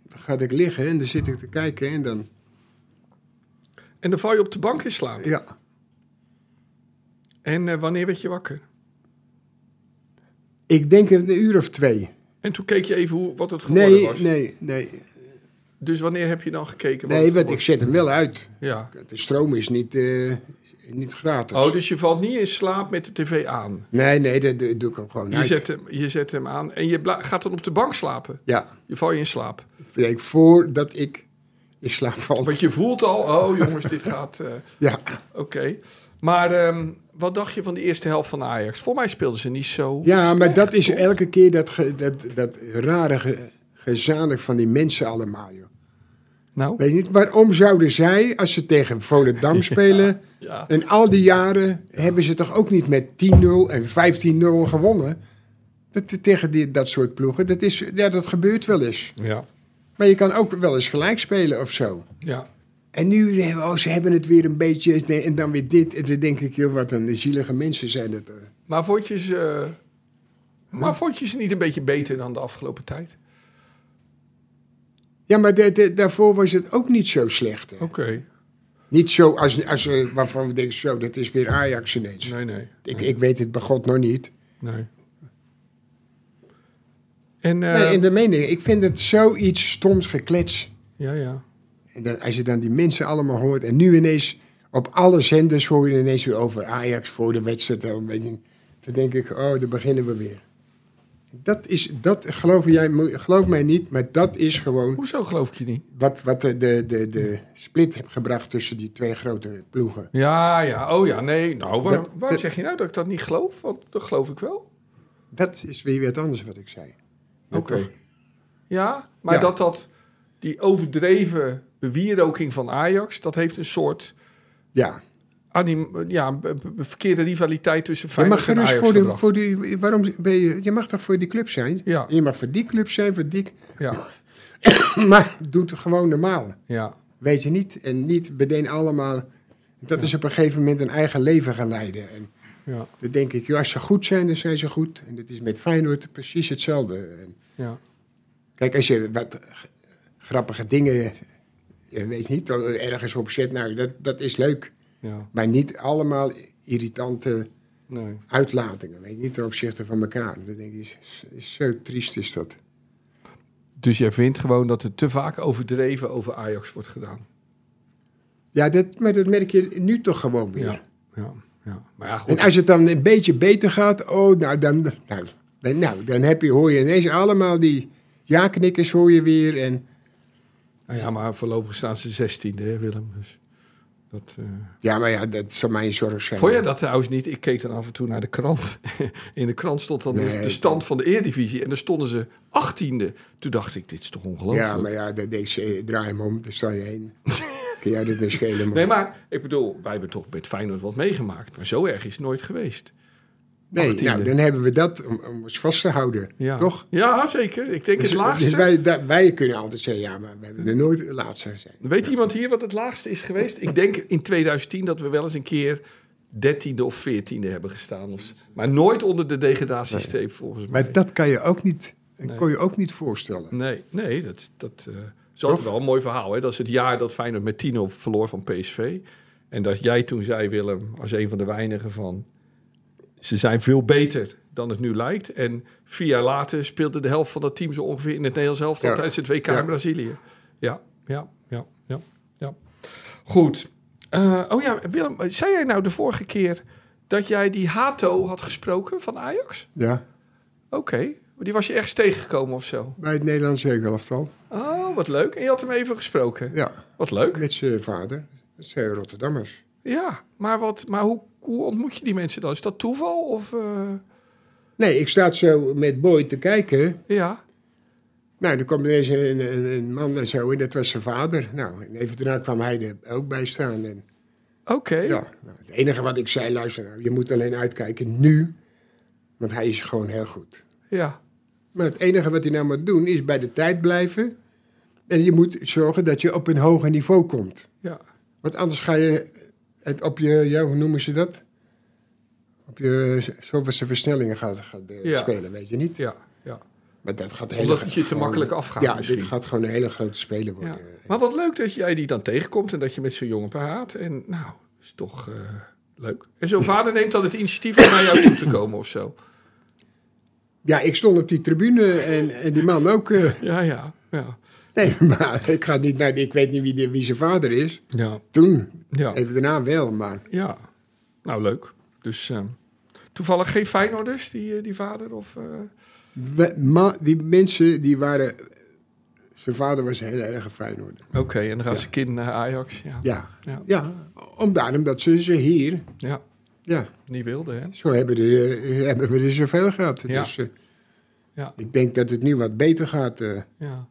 dan ga ik liggen en dan zit ik te kijken en dan, En dan val je op de bank in slaap. ja. En eh, wanneer werd je wakker? Ik denk een uur of twee. En toen keek je even hoe, wat het geworden Nee, was. nee, nee. Dus wanneer heb je dan gekeken? Nee, want ik zet hem wel uit. Ja. De stroom is niet, eh, niet gratis. Oh, dus je valt niet in slaap met de tv aan. Nee, nee, dat, dat doe ik hem gewoon Je uit. zet, hem, je zet hem aan en je gaat dan op de bank slapen. Ja, Je val je in slaap. ik voordat ik in slaap. Want je voelt al, oh jongens, dit <laughs> gaat... eh, Ja, Oké. Maar ehm, wat dacht je van de eerste helft van Ajax? Voor mij speelden ze niet zo ja maar dat is toch? elke keer dat, ge- dat, dat rare ge, van die mensen allemaal, joh. Nou? Weet je niet, waarom zouden zij, als ze tegen Volendam <laughs> spelen... Ja. en al die jaren hebben ze toch ook niet met 10-0 en 15-0 gewonnen? Dat, tegen die, dat soort ploegen, dat, is, ja, dat gebeurt wel eens. Ja. Maar je kan ook wel eens gelijk spelen of zo. Ja. En nu, eh, oh, ze hebben het weer een beetje, en dan weer dit. En dan denk ik, joh, wat een zielige mensen zijn het. eh. Maar vond je ze... eh, maar vond je ze niet een beetje beter dan de afgelopen tijd? Ja, maar de- de- daarvoor was het ook niet zo slecht. Oké. Niet zo als, als eh, waarvan we denken, zo, dat is weer Ajax ineens. Nee, nee. Ik, ik weet het bij God nog niet. Nee. En, eh, nee, in de mening, ik vind het zoiets stoms geklets. ja, ja. En dan, als je dan die mensen allemaal hoort. En nu ineens op alle zenders hoor je ineens weer over Ajax voor de wedstrijd. Dan, denk ik, oh, daar beginnen we weer. Dat is, dat geloof, jij, geloof mij niet, maar dat is gewoon Hoezo geloof ik je niet? wat, wat de, de, de, de split heeft gebracht tussen die twee grote ploegen. Ja, ja. Oh ja, nee. Nou, waar, Dat- waarom dat- zeg je nou dat ik dat niet geloof? Want dat geloof ik wel. Dat is weer wat anders wat ik zei. Oké. Ja, maar Ja. dat dat... Die overdreven bewieroking van Ajax... dat heeft een soort... Ja, Anim, ja, verkeerde rivaliteit tussen Feyenoord en Ajax voor, de, voor die. Waarom ben je. Je mag toch voor die club zijn? Ja. Je mag voor die club zijn, voor die. Ja, <coughs> Maar doe het gewoon normaal. ja, Weet je niet? En niet meteen allemaal. Dat is op een gegeven moment een eigen leven gaan leiden. En ja, dan denk ik, joh, als ze goed zijn, dan zijn ze goed. En dat is met Feyenoord precies hetzelfde. En ja. kijk, als je wat grappige dingen. Je weet niet, ergens op zet, nou, dat, dat is leuk. ja. Maar niet allemaal irritante Nee. uitlatingen. Weet je, niet ten opzichte van elkaar. Dan denk ik, zo triest is dat. Dus jij vindt gewoon dat er te vaak overdreven over Ajax wordt gedaan? Ja, dat, maar dat merk je nu toch gewoon weer. Ja, ja, ja. Maar ja, goed. En als het dan een beetje beter gaat, oh, nou, dan, nou, dan, nou, dan heb je, hoor je ineens allemaal die ja-knikkers hoor je weer. En, Nou ja, maar voorlopig staan ze zestiende, hè, Willem. Dus dat, eh, ja, maar ja, dat zal mijn zorg zijn. Vond jij dat trouwens niet? Ik keek dan af en toe naar de krant. <laughs> In de krant stond dan Nee, de stand van de Eredivisie. En daar stonden ze achttiende. Toen dacht ik, dit is toch ongelooflijk? Ja, maar ja, dat denk ik, draai hem om, daar sta je heen. <laughs> Kun jij dit schelen, man? Nee, maar ik bedoel, wij hebben toch met Feyenoord wat meegemaakt. Maar zo erg is het nooit geweest. Nee, 18e. nou, dan hebben we dat om, om ons vast te houden. Ja. Toch? Ja, zeker. Ik denk Dus, het laagste. dus wij, da- wij kunnen altijd zeggen, ja, maar we hebben er nooit de laatste zijn. Weet iemand hier wat het laagste is geweest? Ik denk in 2010 dat we wel eens een keer dertiende of veertiende hebben gestaan. Of, maar nooit onder de degradatiestreep volgens mij. Maar dat kan je ook niet, Nee. kon je ook niet voorstellen. Nee, nee, dat, dat eh, is altijd wel een mooi verhaal. Hè? Dat is het jaar dat Feyenoord met 10 verloor van PSV. En dat jij toen zei, Willem, als een van de weinigen van... Ze zijn veel beter dan het nu lijkt. En vier jaar later speelde de helft van dat team zo ongeveer in het Nederlands elftal Ja. tijdens het WK Ja. in Brazilië. Ja, ja, ja, ja, ja. Goed. Eh, oh ja, Willem, zei jij nou de vorige keer dat jij die Hato had gesproken van Ajax? Ja, Oké, die was je ergens tegengekomen of zo? bij het Nederlands elftal. Oh, wat leuk. En je had hem even gesproken. Ja, Wat leuk. met zijn vader. Dat zijn Rotterdammers. Ja, maar, wat, maar hoe, hoe ontmoet je die mensen dan? Is dat toeval? Of, eh, Nee, ik sta zo met Boy te kijken. ja, Nou, er kwam ineens een, een, een man en zo, en dat was zijn vader. Nou, en even daarna kwam hij er ook bij staan. En, oké. ja, nou, het enige wat ik zei, luister nou, je moet alleen uitkijken nu, want hij is gewoon heel goed. Ja, Maar het enige wat hij nou moet doen, is bij de tijd blijven. En je moet zorgen dat je op een hoger niveau komt. ja, Want anders ga je het op je, ja, hoe noemen ze dat? Op je zoveelste versnellingen gaat, gaat eh, Ja. spelen, weet je niet? ja, ja. Maar dat gaat Omdat het je te gewoon- makkelijk afgaat Ja, misschien. dit gaat gewoon een hele grote speler worden. ja. Maar wat leuk dat jij die dan tegenkomt en dat je met zo'n jongen praat. En nou, is toch eh, leuk. En zo'n <laughs> vader neemt dan het initiatief om naar jou toe te komen of zo. Ja, ik stond op die tribune en, en die man ook. eh, Ja, ja, ja. nee, <laughs> maar ik ga niet naar, ik weet niet wie, de, wie zijn vader is. Ja, Toen, ja. even daarna wel, maar ja. Nou, leuk. Dus eh, toevallig geen Feyenoorders, die, eh, die vader? Of, we- ma, die mensen die waren, zijn vader was heel erg Feyenoord. Oké, en dan gaat Ja. zijn kind naar Ajax. Ja, Ja, Ja. ja. om daarom dat ze ze hier, ja. Ja, niet wilde, hè? zo hebben, de, eh, hebben we er zoveel gehad. Ja. Dus eh, Ja. ik denk dat het nu wat beter gaat. eh. Ja.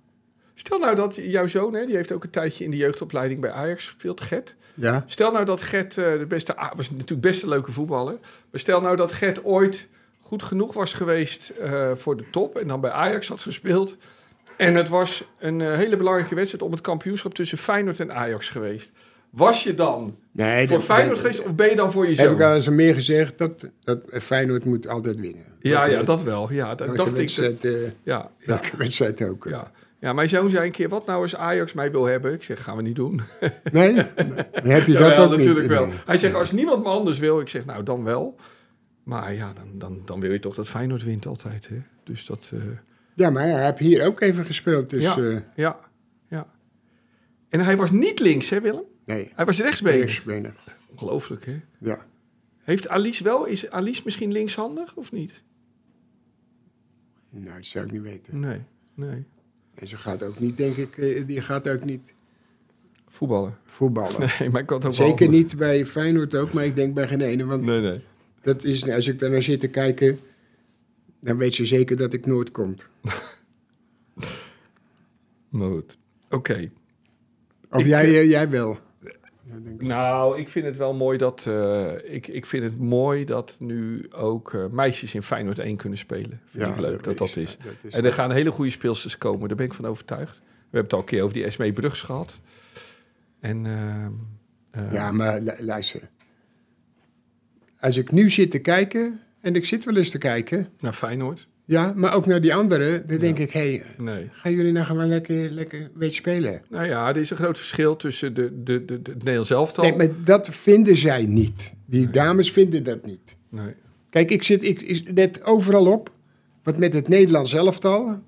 Stel nou dat jouw zoon, hè, die heeft ook een tijdje in de jeugdopleiding bij Ajax gespeeld, Gert. ja, Stel nou dat Gert, de beste, was natuurlijk best een leuke voetballer. Maar stel nou dat Gert ooit goed genoeg was geweest voor de top en dan bij Ajax had gespeeld. En het was een hele belangrijke wedstrijd om het kampioenschap tussen Feyenoord en Ajax geweest. Was je dan Nee, voor Feyenoord geweest of ben je dan voor Heb ik jezelf? al eens meer gezegd dat, dat Feyenoord moet altijd winnen. Ja, ja, dat wel. Ja, dat dacht ik. wedstrijd, eh, Ja, ja, wedstrijd ook. eh. ja. ja, mijn zoon zei een keer, wat nou als Ajax mij wil hebben? Ik zeg, gaan we niet doen. Nee? <laughs> Dan heb je dat ook natuurlijk niet. wel. Nee. Hij zegt, als niemand me anders wil, ik zeg, nou dan wel. Maar ja, dan, dan, dan wil je toch dat Feyenoord wint altijd. Hè? Dus dat, eh, Ja, maar hij heeft hier ook even gespeeld. Dus Ja. ja, ja. En hij was niet links, hè Willem? Nee, Hij was rechtsbenen. Ongelooflijk, hè? Ja. Heeft Alice wel, is Alice misschien linkshandig of niet? Nou, dat zou ik niet weten. Nee, nee. En ze gaat ook niet, denk ik, eh, die gaat ook niet Voetballen. voetballen. <laughs> Nee, maar ik had ook Zeker niet bij Feyenoord ook, maar ik denk bij geen ene. Want Nee, nee. dat is, als ik daar naar zit te kijken, dan weet ze zeker dat ik nooit komt. <laughs> Maar goed. Oké. Of Ik, jij, eh, eh, jij wel. Ja, denk ik. Nou, ik vind het wel mooi dat... eh, ik, ik vind het mooi dat nu ook eh, meisjes in Feyenoord 1 kunnen spelen. Vind ik leuk dat dat is. dat is En er gaan hele goede speelsters komen. Daar ben ik van overtuigd. We hebben het al een keer over die Esmee Brugs gehad. En... ehm, eh, Ja, maar lu- luister. Als ik nu zit te kijken, en ik zit wel eens te kijken, Naar Feyenoord? Ja, maar ook naar die anderen, dan denk ik, hé, hey, Nee. gaan jullie nou gewoon lekker, lekker een beetje spelen? Nou ja, er is een groot verschil tussen de, de, de, de, het Nederlands elftal. Nee, maar dat vinden zij niet. Die dames vinden dat niet. Nee. Kijk, ik zit ik, ik let overal op, wat met het Nederlands elftal,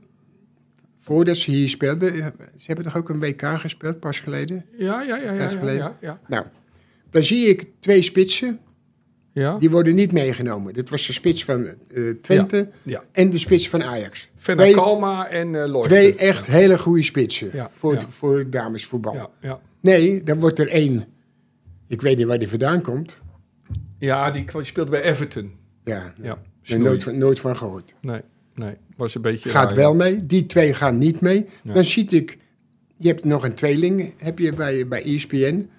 voordat ze hier speelden, ze hebben toch ook een WK gespeeld, pas geleden? Ja, ja, ja. ja, ja, ja, ja. Nou, dan zie ik twee spitsen, ja. die worden niet meegenomen. Dit was de spits van eh, Twente ja. en de spits van Ajax. Twee, Kalma en uh, Lloyd. twee echt hele goede spitsen voor, het- voor damesvoetbal. Ja, ja. Nee, dan wordt er één. Ik weet niet waar die vandaan komt. ja, die speelde bij Everton. Ja, Ja, nooit, van- nooit van gehoord. Nee, nee. Was een beetje... Gaat raar, wel mee. Die twee gaan niet mee. Dan zie ik, je hebt nog een tweeling, heb je bij, bij ESPN.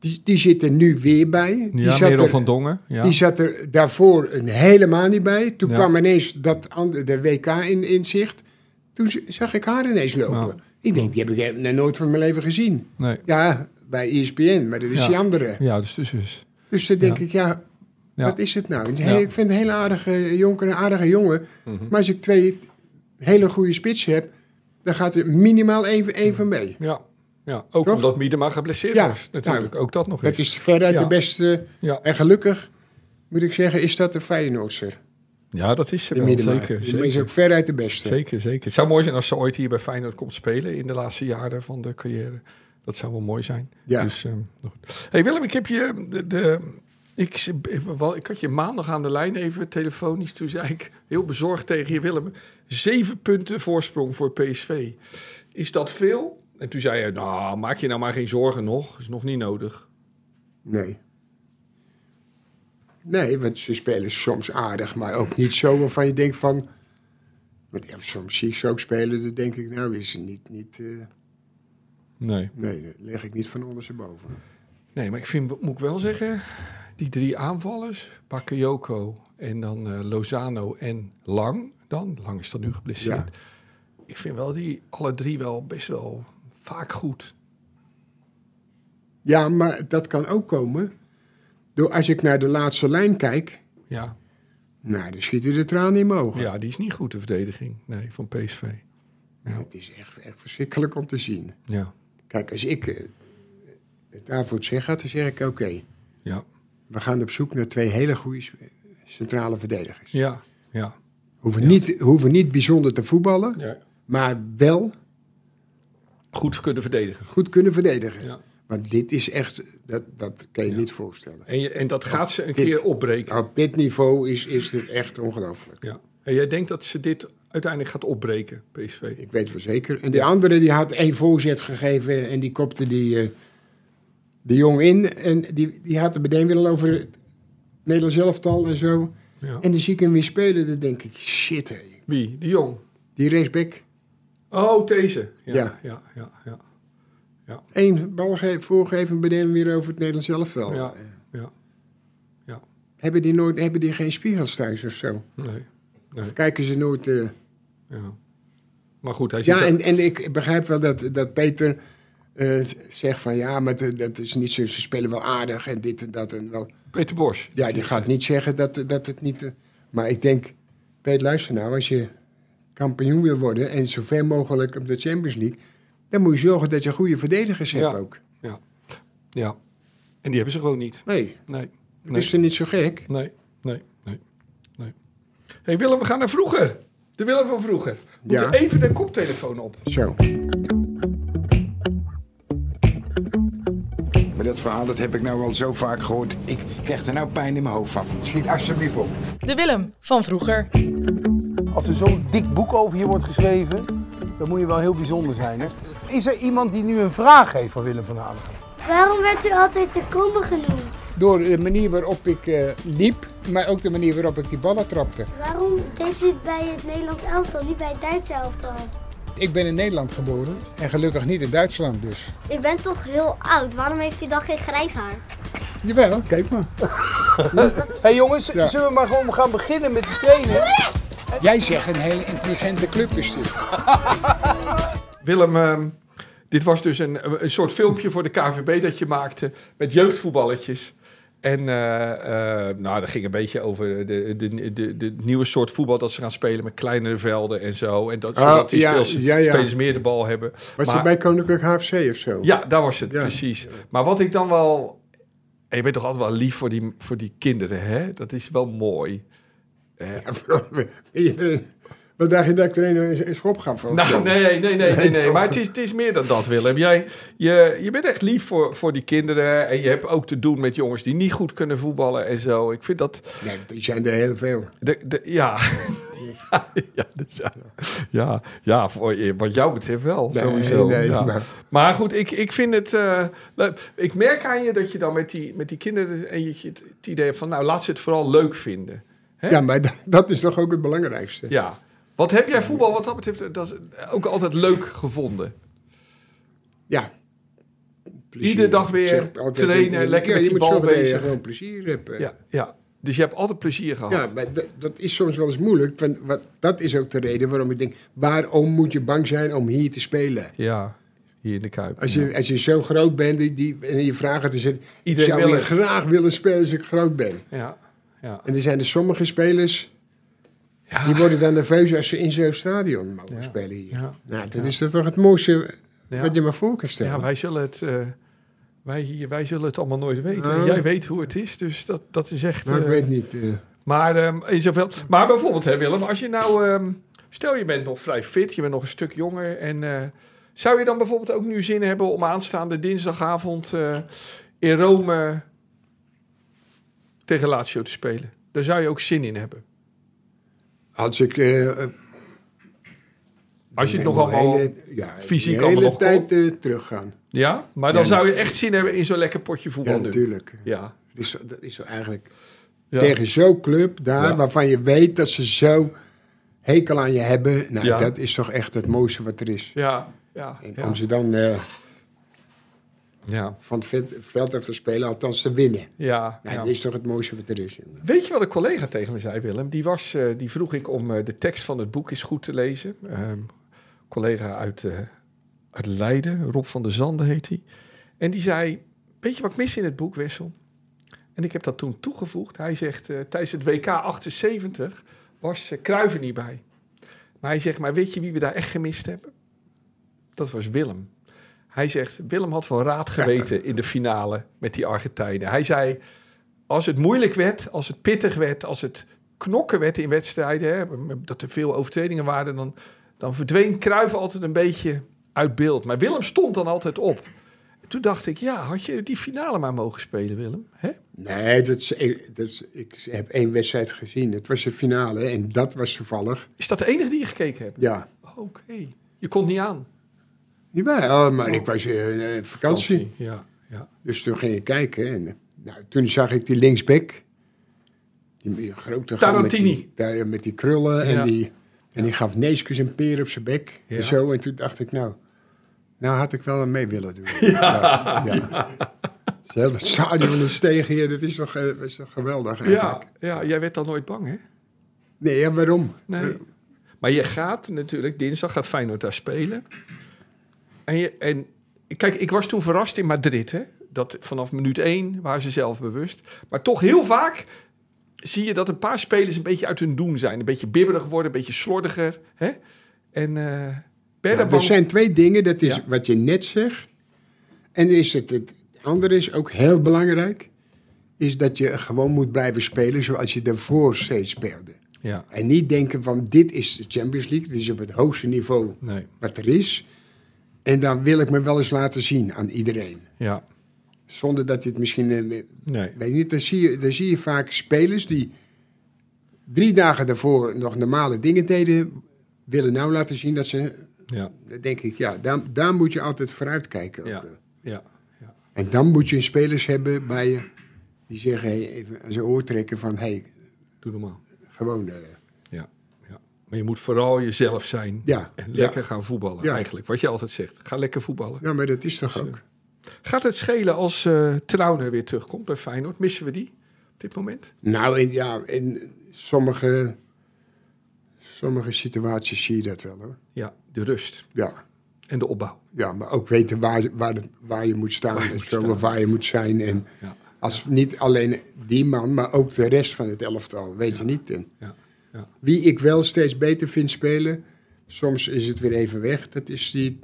Die, die zit er nu weer bij. Die, Ja, zat Merel er, van Dongen. Ja. die zat er daarvoor een helemaal niet bij. Toen Ja. kwam ineens dat andere, de WK in, in zicht. Toen zag ik haar ineens lopen. Ja. Ik denk, die heb ik nog nooit van mijn leven gezien. Nee. Ja, bij ESPN, maar dat is Ja. die andere. Ja, dus dus is. Dus dan denk Ja. ik, ja, Ja. wat is het nou? Ik vind een hele aardige jonker, een aardige jongen. Maar als ik twee hele goede spitsen heb, dan gaat er minimaal één, één van mee. Ja. Ja. Ook Toch? omdat Miedema geblesseerd Ja, was. Natuurlijk. ook dat nog Dat eens. is veruit Ja. de beste. Ja. En gelukkig, moet ik zeggen, is dat de Feyenoordser. ja, dat is ze wel. Zeker, Die is ook zeker. veruit de beste. Zeker, zeker. Het zou mooi zijn als ze ooit hier bij Feyenoord komt spelen in de laatste jaren van de carrière. Dat zou wel mooi zijn. Ja. Dus, ehm, nou hey Willem, ik heb je... De, de, ik, ik had je maandag aan de lijn even telefonisch. Toen zei ik heel bezorgd tegen je, Willem... Zeven punten voorsprong voor PSV. Is dat veel? En toen zei je, nou, maak je nou maar geen zorgen nog. Is nog niet nodig. Nee. Nee, want ze spelen soms aardig, maar ook niet zo waarvan je denkt van... Want ja, soms zie ik ze ook spelen, dan denk ik, nou is het niet... niet eh, Nee. nee, dat leg ik niet van ondersteboven. Nee, maar ik vind, moet ik wel zeggen, die drie aanvallers, Bakayoko en dan eh, Lozano en Lang, dan, Lang is dan nu geblesseerd. Ja. Ik vind wel die alle drie wel best wel vaak goed. Ja, maar dat kan ook komen door als ik naar de laatste lijn kijk... Ja, Nou, dan schieten de tranen in mijn ogen. ja die is niet goed, de verdediging, nee, van PSV. Ja, Het is echt, echt verschrikkelijk om te zien. ja, Kijk, als ik eh, het daarvoor zeg, dan zeg ik oké. ja, we gaan op zoek naar twee hele goede centrale verdedigers. ja, ja. Hoeven, niet, hoeven niet bijzonder te voetballen, ja. maar wel Goed kunnen verdedigen. goed kunnen verdedigen. Ja. Want dit is echt, dat, dat kan je niet voorstellen. En, je, en dat gaat ze een dit- keer opbreken. Op dit niveau is, is het echt ongelooflijk. Ja. En jij denkt dat ze dit uiteindelijk gaat opbreken, PSV? Ik weet wel zeker. En die andere die had één voorzet gegeven en die kopte die, eh, de jong in. En die, die had het meteen weer al over het Nederlands elftal en zo. Ja. En dan zie ik hem weer spelen, dan denk ik, shit hé. Wie? De Jong? Die rechtsback, Oh, deze. Ja, Ja. ja, ja, ja. één bal ge- voorgeven, meteen weer over het Nederlands elftal. Ja. Eh, Ja, ja. Hebben die, nooit, hebben die geen spiegels thuis of zo? Nee, nee, Of kijken ze nooit... eh, ja. Maar goed, hij zit Ja, en, en ik begrijp wel dat, dat Peter eh, zegt van ja, maar dat, dat is niet zo, ze spelen wel aardig en dit en dat en wel. Peter Bos. Ja, die gaat niet zeggen dat, dat het niet. maar ik denk, Peter, luister nou, als je kampioen wil worden en zo ver mogelijk op de Champions League, dan moet je zorgen dat je goede verdedigers hebt Ja. ook. Ja. En die hebben ze gewoon niet. Nee, Nee. is er niet zo gek. Nee. Nee. Nee. Nee. hey Willem, we gaan naar vroeger. De Willem van vroeger. We Ja. even de koptelefoon op. Zo. Maar dat verhaal dat heb ik nou al zo vaak gehoord. Ik krijg er nou pijn in mijn hoofd van. Schiet alsjeblieft op. De Willem van vroeger. Als er zo'n dik boek over je wordt geschreven, dan moet je wel heel bijzonder zijn. Hè? Is er iemand die nu een vraag heeft voor Willem van Hanegem? Waarom werd u altijd de komme genoemd? Door de manier waarop ik eh, liep, maar ook de manier waarop ik die ballen trapte. Waarom deed u het bij het Nederlands elftal, niet bij het Duitse elftal? Ik ben in Nederland geboren en gelukkig niet in Duitsland dus. U bent toch heel oud, waarom heeft u dan geen grijs haar? Jawel, kijk maar. <laughs> Hé hey jongens, Ja. zullen we maar gewoon gaan beginnen met de training? Jij zegt een hele intelligente club is dit. <laughs> Willem, ehm, dit was dus een, een soort filmpje voor de KVB dat je maakte met jeugdvoetballetjes. En eh, eh, nou, dat ging een beetje over de, de, de, de nieuwe soort voetbal dat ze gaan spelen met kleinere velden en zo. En dat, Oh, zodat die ja, spelers, ja, ja. spelers meer de bal hebben. Was Maar- het bij Koninklijk HFC of zo? Ja, daar was het, precies. Maar wat ik dan wel... En je bent toch altijd wel lief voor die, voor die kinderen, hè? Dat is wel mooi. Eh, Ja, vooral, iedereen- <laughs> Wat dacht je dat ik er een, een schop of zo? Nou, nee, nee, nee, nee, Nee? Maar het is, het is meer dan dat, Willem. Jij, je, je bent echt lief voor, voor die kinderen. En je hebt ook te doen met jongens die niet goed kunnen voetballen en zo. Ik vind dat... Nee, die zijn er heel veel. De, de, ja. ja, <laughs> ja, dus ja, ja, ja, voor, wat jou betreft wel. Nee, sowieso. nee, ja. maar- Maar goed, ik, ik vind het eh, leuk. Ik merk aan je dat je dan met die, met die kinderen en je, het, het idee hebt van, nou, laat ze het vooral leuk vinden. Hè? Ja, maar <laughs> dat, is toch ook het belangrijkste. Ja. Wat heb jij voetbal wat dat betreft dat is ook altijd leuk gevonden? Ja. Plezier. Iedere dag weer trainen, eh, lekker ja, met die bal zorgen dat je bezig. gewoon plezier hebt. eh. Ja, ja. Dus je hebt altijd plezier gehad. Ja, maar dat, dat is soms wel eens moeilijk. Want wat, dat is ook de reden waarom ik denk... waarom moet je bang zijn om hier te spelen? Ja, hier in de Kuip. Als je, als je zo groot bent die, die, en je vragen te zetten... Iedereen zou wil je graag willen spelen als ik groot ben. Ja, ja. En er zijn er sommige spelers... Ja. die worden dan nerveus als ze in zo'n stadion mogen Ja. spelen hier. Ja. Nou, dat is toch het mooiste wat je maar voor kan stellen. Ja, wij zullen het, eh, wij, hier, wij zullen het allemaal nooit weten. Oh. Jij weet hoe het is, dus dat, dat is echt... Nou, ik eh, weet niet. eh, Maar, ehm, in zoveel, maar bijvoorbeeld, hè, Willem, als je nou... ehm, stel, je bent nog vrij fit, je bent nog een stuk jonger. En zou je dan bijvoorbeeld ook nu zin hebben om aanstaande dinsdagavond in Rome tegen Lazio te spelen? Daar zou je ook zin in hebben. als ik... eh, eh, Als je het nog allemaal... hele- ja, fysiek allemaal nog tijd eh, teruggaan. Ja, maar dan Ja, zou je echt zin hebben in zo'n lekker potje voetbal Ja, natuurlijk. Ja. Dat is, dat is eigenlijk... Ja. Tegen zo'n club daar, waarvan je weet dat ze zo hekel aan je hebben. Nou, dat is toch echt het mooiste wat er is. Ja, ja, En om ze dan ja, van het veld, veld af te spelen, althans te winnen. ja, Nou, ja. Dat is toch het mooiste wat er is. jongen. Weet je wat een collega tegen me zei, Willem? Die, was, eh, die vroeg ik om eh, de tekst van het boek eens goed te lezen. Ehm collega uit, eh, uit Leiden, Rob van der Zanden heet hij. En die zei, weet je wat ik mis in het boek, Wessel? En ik heb dat toen toegevoegd. Hij zegt, tijdens het WK 78 was er niet bij. Maar hij zegt, maar weet je wie we daar echt gemist hebben? Dat was Willem. Hij zegt, Willem had wel raad geweten in de finale met die Argentijnen. Hij zei, als het moeilijk werd, als het pittig werd, als het knokken werd in wedstrijden, hè, dat er veel overtredingen waren, dan, dan verdween Cruijff altijd een beetje uit beeld. Maar Willem stond dan altijd op. Toen dacht ik, ja, had je die finale maar mogen spelen, Willem? Hè? Nee, dat is, dat is, ik heb één wedstrijd gezien. Het was de finale en dat was toevallig. Is dat de enige die je gekeken hebt? Ja, Oké. Je kon niet aan. Jawel, maar ik was eh, eh, vakantie. Ja, ja. Dus toen ging ik kijken en eh, nou, toen zag ik die linksback. Die grote Tarantini. Met die, daar, met die krullen Ja. en die, en die gaf Neeskus een peer op zijn bek. En zo, en toen dacht ik, nou, nou had ik wel aan mee willen doen. <laughs> Ja. ja. Het hele stadion is tegen je, dat is toch, dat is toch geweldig eigenlijk. ja, jij werd dan nooit bang, hè? Nee, ja, waarom? Nee. Maar je gaat natuurlijk, dinsdag gaat Feyenoord daar spelen. En, je, en kijk, ik was toen verrast in Madrid. Hè? Dat vanaf minuut één waren ze zelf bewust. Maar toch heel vaak zie je dat een paar spelers een beetje uit hun doen zijn. Een beetje bibberig worden, een beetje slordiger. Hè? En Ja, daar er bang- zijn twee dingen. Dat is Ja. wat je net zegt. En is het, het andere is ook heel belangrijk. Is dat je gewoon moet blijven spelen zoals je daarvoor steeds speelde. Ja, En niet denken van dit is de Champions League. Dit is op het hoogste niveau nee, wat er is. En dan wil ik me wel eens laten zien aan iedereen. ja, Zonder dat je het misschien... eh, nee. Weet je niet, dan zie, je, dan zie je vaak spelers die drie dagen daarvoor nog normale dingen deden... willen nou laten zien dat ze... Ja, Dan denk ik, ja, daar, daar moet je altijd vooruit kijken. ja, eh. ja. En dan moet je spelers hebben bij je... die zeggen, hey, even aan zijn oor trekken van... hé, hey, Doe normaal. gewoon... eh, Ja, ja. Maar je moet vooral jezelf zijn. ja, En ja. lekker gaan voetballen, Ja. eigenlijk. Wat je altijd zegt. Ga lekker voetballen. ja, maar dat is toch ook... Gaat het schelen als eh Trauner weer terugkomt bij Feyenoord? Missen we die op dit moment? Nou, in, ja, in sommige, sommige situaties zie je dat wel, hoor. Ja, de rust Ja, en de opbouw. ja maar ook weten waar, waar, waar je moet staan Waar je en moet zo, staan. waar je moet zijn. En als niet alleen die man, maar ook de rest van het elftal, weet je niet. En Ja, ja. Wie ik wel steeds beter vind spelen, soms is het weer even weg, dat is die,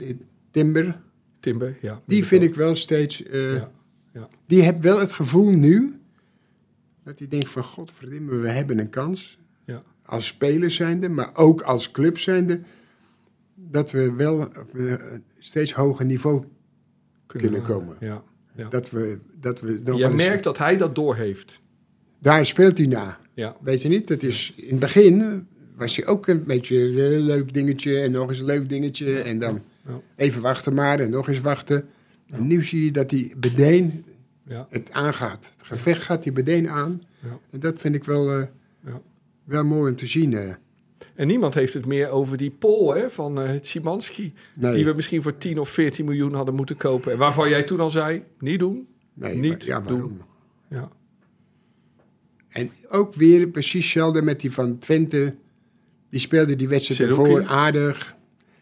Timber. Timber, ja. Die vind ik wel steeds... eh, Ja, ja. Die heeft wel het gevoel nu, dat hij denkt van, godverdomme, we hebben een kans. Ja, als speler zijnde, maar ook als club zijnde, dat we wel op een steeds hoger niveau kunnen komen. Ja, ja. Dat we, dat we nog Je merkt dat hij dat doorheeft. Daar speelt hij na. Ja, Weet je niet? Dat is, in het begin was hij ook een beetje een leuk dingetje en nog eens een leuk dingetje. En dan Ja. even wachten maar en nog eens wachten. En nu zie je dat hij bedeen ja, het aangaat. Het gevecht gaat hij bedeen aan. Ja. En dat vind ik wel, eh, ja. wel mooi om te zien. eh. En niemand heeft het meer over die Pool hè, van eh Szymanski. Nee. Die we misschien voor 10 of 14 miljoen hadden moeten kopen. En waarvan jij toen al zei, niet doen. Nee, Niet maar- ja, waarom? doen. Ja, En ook weer precies hetzelfde met die van Twente. Die speelde die wedstrijd ervoor aardig.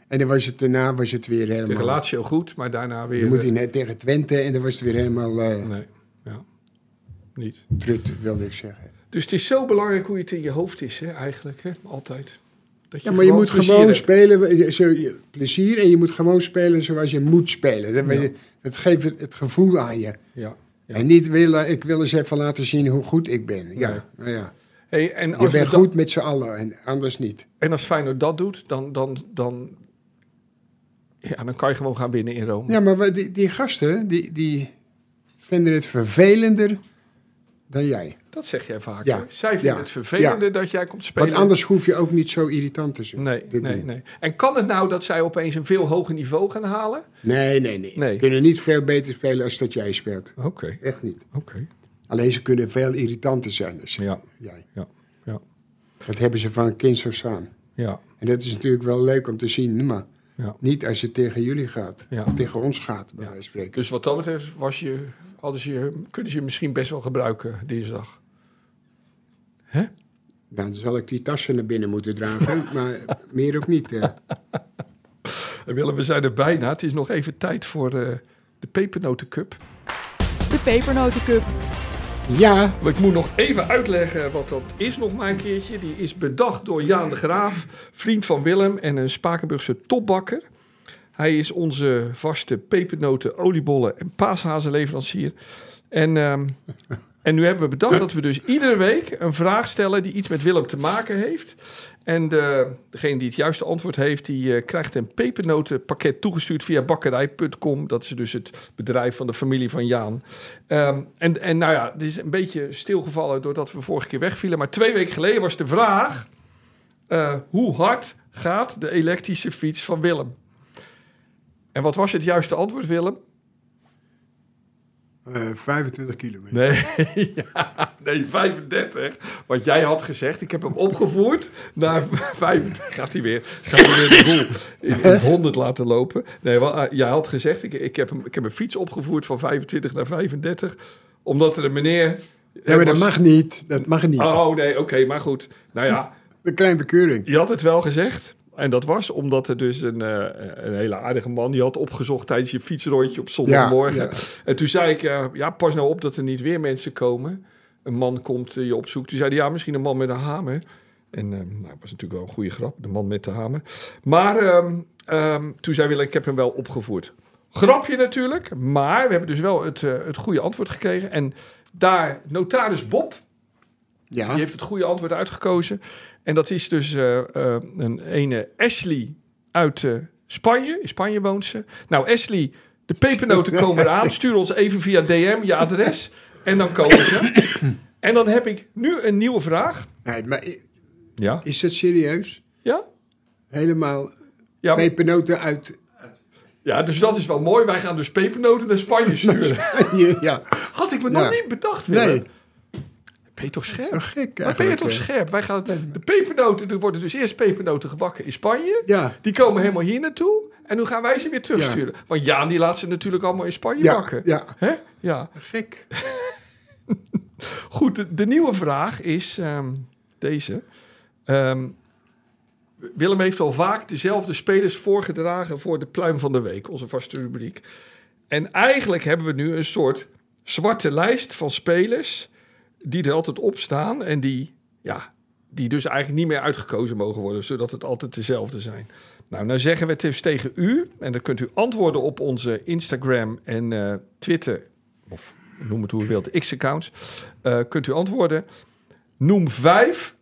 En dan was het daarna was het weer helemaal... Lazio goed, maar daarna weer... Dan moet eh, hij net tegen Twente en dan was het weer helemaal eh Nee, ja, niet. trut, wilde ik zeggen. Dus het is zo belangrijk hoe je het in je hoofd is, hè, eigenlijk. Hè? Altijd. Dat Ja, maar je moet gewoon hebt. spelen, je- zo, je- plezier, en je moet gewoon spelen zoals je moet spelen. Dat, Ja. dat geeft het, het gevoel aan je. Ja. Ja. En niet willen, ik wil eens even laten zien hoe goed ik ben. Ja, Nee. nou ja. Hey, en, Je als we bent dat- goed met z'n allen en anders niet. en als Feyenoord dat doet, dan, dan, dan, ja, dan kan je gewoon gaan winnen in Rome. Ja, maar die, die gasten, die, die vinden het vervelender dan jij. Dat zeg jij vaak. Ja. Zij vinden Ja. het vervelender dat jij komt spelen. Want anders hoef je ook niet zo irritant te zijn. Nee, nee, doen. nee. En kan het nou dat zij opeens een veel hoger niveau gaan halen? Nee, nee, nee. Nee. Ze kunnen niet veel beter spelen als dat jij speelt. Oké, Echt niet. oké. Alleen ze kunnen veel irritanter zijn dan Ja, jij. ja, ja, Dat hebben ze van kind af aan. ja, En dat is natuurlijk wel leuk om te zien, maar ja. niet als het tegen jullie gaat. Ja. Of tegen ons gaat, bij spreken. Dus wat dat betreft was je, hadden ze je, kunnen ze je misschien best wel gebruiken dinsdag. Dan zal ik die tassen naar binnen moeten dragen, <laughs> maar meer ook niet. eh. En Willem, we zijn er bijna. Het is nog even tijd voor eh, de pepernotencup. De Pepernotencup. Ja, ik moet nog even uitleggen wat dat is nog maar een keertje. Die is bedacht door Jaan de Graaf, vriend van Willem en een Spakenburgse topbakker. Hij is onze vaste pepernoten, oliebollen en paashazenleverancier. En, ehm, <laughs> en nu hebben we bedacht dat we dus iedere week een vraag stellen die iets met Willem te maken heeft. En de, degene die het juiste antwoord heeft, die eh, krijgt een pepernotenpakket toegestuurd via bakkerij.com. Dat is dus het bedrijf van de familie van Jaan. Ehm, en, en nou ja, het is een beetje stilgevallen doordat we vorige keer wegvielen. Maar twee weken geleden was de vraag: eh, hoe hard gaat de elektrische fiets van Willem? En wat was het juiste antwoord, Willem? Eh, 25 kilometer. Nee, <laughs> ja, nee, 35. Want jij had gezegd, ik heb hem opgevoerd naar 35. Gaat hij weer, gaat hij weer de boel in, in het 100 laten lopen. Nee, wel, eh, jij had gezegd, ik, ik, heb hem, ik heb een fiets opgevoerd van 25 naar 35. Omdat er een meneer... Ja, maar dat mag niet. Dat mag niet. Oh nee, oké, maar goed. Nou ja, Een kleine bekeuring. Je had het wel gezegd. En dat was omdat er dus een, eh, een hele aardige man... die had opgezocht tijdens je fietsrondje op zondagmorgen. Ja, ja. En toen zei ik, eh, ja, pas nou op dat er niet weer mensen komen. Een man komt eh, je opzoeken. Toen zei hij, ja, misschien een man met een hamer. En eh, nou, dat was natuurlijk wel een goede grap, de man met de hamer. Maar ehm, ehm, toen zei Willem, ik heb hem wel opgevoerd. Grapje natuurlijk, maar we hebben dus wel het, het goede antwoord gekregen. En daar, notaris Bob, Ja, die heeft het goede antwoord uitgekozen. En dat is dus eh, eh, een ene Ashley uit eh, Spanje. In Spanje woont ze. Nou, Ashley, de pepernoten <laughs> komen eraan. Stuur ons even via DM je adres. En dan komen ze. En dan heb ik nu een nieuwe vraag. nee, maar Ja? is dat serieus? Ja? Helemaal Ja, pepernoten uit... ja, dus dat is wel mooi. Wij gaan dus pepernoten naar Spanje <laughs> sturen. ja, Had ik me nog niet bedacht, Willem. nee, Ben je toch scherp? zo gek Maar ben je toch scherp? Wij gaan de pepernoten, er worden dus eerst pepernoten gebakken in Spanje. Ja, Die komen helemaal hier naartoe. En nu gaan wij ze weer terugsturen. Want Jaan die laat ze natuurlijk allemaal in Spanje ja, bakken. ja, Hè? ja. gek. <laughs> Goed, de, de nieuwe vraag is ehm, deze. Ehm, Willem heeft al vaak dezelfde spelers voorgedragen voor de pluim van de week, onze vaste rubriek. En eigenlijk hebben we nu een soort zwarte lijst van spelers die er altijd op staan en die, ja, die dus eigenlijk niet meer uitgekozen mogen worden, zodat het altijd dezelfde zijn. Nou, nou zeggen we het dus tegen u en dan kunt u antwoorden op onze Instagram en eh, Twitter, of noem het hoe u wilt, X-accounts. Eh, kunt u antwoorden. Noem vijf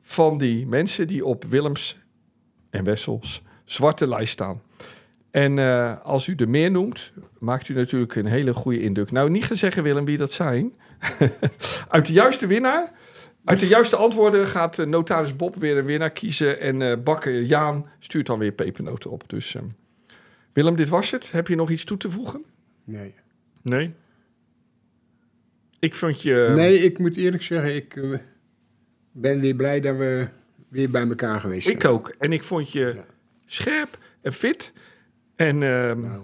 van die mensen die op Willems en Wessels zwarte lijst staan. En eh, als u er meer noemt, maakt u natuurlijk een hele goede indruk. Nou, niet gaan zeggen, Willem, wie dat zijn. <laughs> uit de juiste winnaar, uit de juiste antwoorden gaat eh, notaris Bob weer een winnaar kiezen. En eh, bakker Jaan stuurt dan weer pepernoten op. Dus eh, Willem, dit was het. Heb je nog iets toe te voegen? Nee. Nee. Ik vond je... nee, ik moet eerlijk zeggen, ik ben weer blij dat we weer bij elkaar geweest zijn. Ik ook. En ik vond je Ja. scherp en fit. En ehm,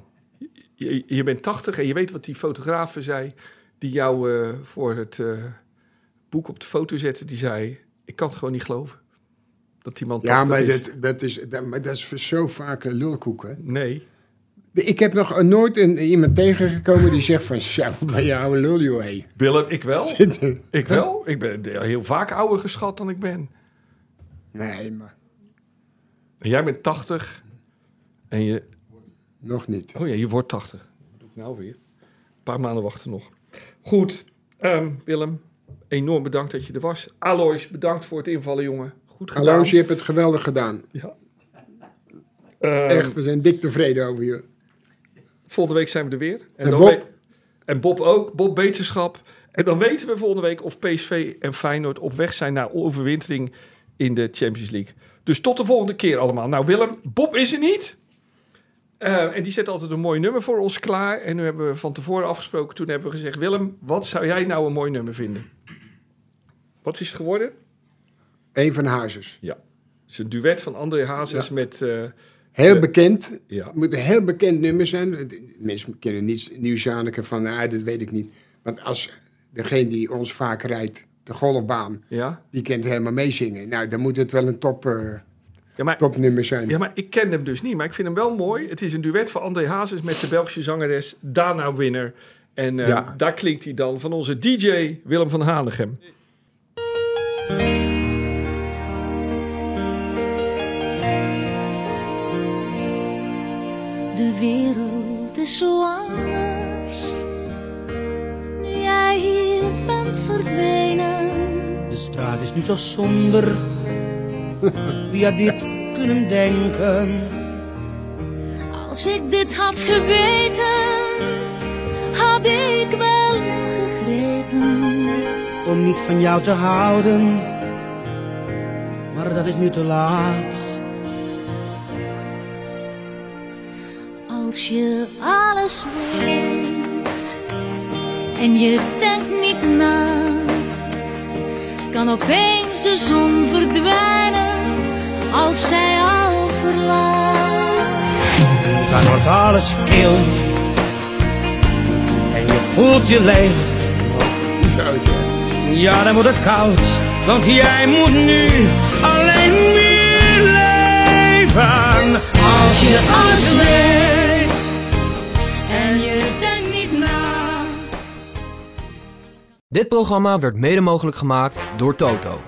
je, je bent 80 en je weet wat die fotografen zei... die jou eh, voor het eh, boek op de foto zette. Die zei, ik kan het gewoon niet geloven. Dat die man 80 Ja, maar is. dat, dat, is, dat, maar dat is zo vaak een lulkoek, hè? Nee. Ik heb nog nooit een, iemand tegengekomen die zegt van... Zo, maar je oude lul, joh, hé. Willem, ik wel. <laughs> Ik wel. Ik ben heel vaak ouder geschat dan ik ben. Nee, maar En jij bent 80 en je... nog niet. Oh ja, je wordt 80. Wat doe ik nou weer? Een paar maanden wachten nog. Goed, ehm, Willem, enorm bedankt dat je er was. Alois, bedankt voor het invallen, jongen. Goed gedaan. Hallo, je hebt het geweldig gedaan. Ja. Ehm, Echt, we zijn dik tevreden over je. Volgende week zijn we er weer. En dan Bob? en Bob ook. Bob Beterschap. En dan weten we volgende week of PSV en Feyenoord op weg zijn naar overwintering in de Champions League. Dus tot de volgende keer allemaal. Nou Willem, Bob is er niet. Eh, en die zet altijd een mooi nummer voor ons klaar. En nu hebben we van tevoren afgesproken. Toen hebben we gezegd, Willem, wat zou jij nou een mooi nummer vinden? Wat is het geworden? Eén van Hazes. Ja. Het is een duet van André Hazes Ja. met... eh, Heel bekend. ja. Het moet een heel bekend nummer zijn. Mensen kennen niet Nieuw-Zaneke van, ah, dat weet ik niet. Want als degene die ons vaak rijdt, de golfbaan, ja. die kent helemaal meezingen. Nou, dan moet het wel een top, Ja, maar topnummer zijn. Ja, maar ik ken hem dus niet. Maar ik vind hem wel mooi. Het is een duet van André Hazes met de Belgische zangeres Dana Winner. En eh, Ja. daar klinkt hij dan van onze DJ Willem van Hanegem. De wereld is zo anders. Nu jij hier bent verdwenen. De straat is nu zo somber. <laughs> Had dit kunnen denken? Als ik dit had geweten, had ik wel ingegrepen. Om niet van jou te houden. Maar dat is nu te laat. Als je alles weet en je denkt niet na, kan opeens de zon verdwijnen als zij al verlaat. Dan wordt alles kil en je voelt je leeg. Ja, dan wordt het koud, want jij moet nu alleen meer leven. Als je alles weet en je denkt niet na. Dit programma werd mede mogelijk gemaakt door Toto.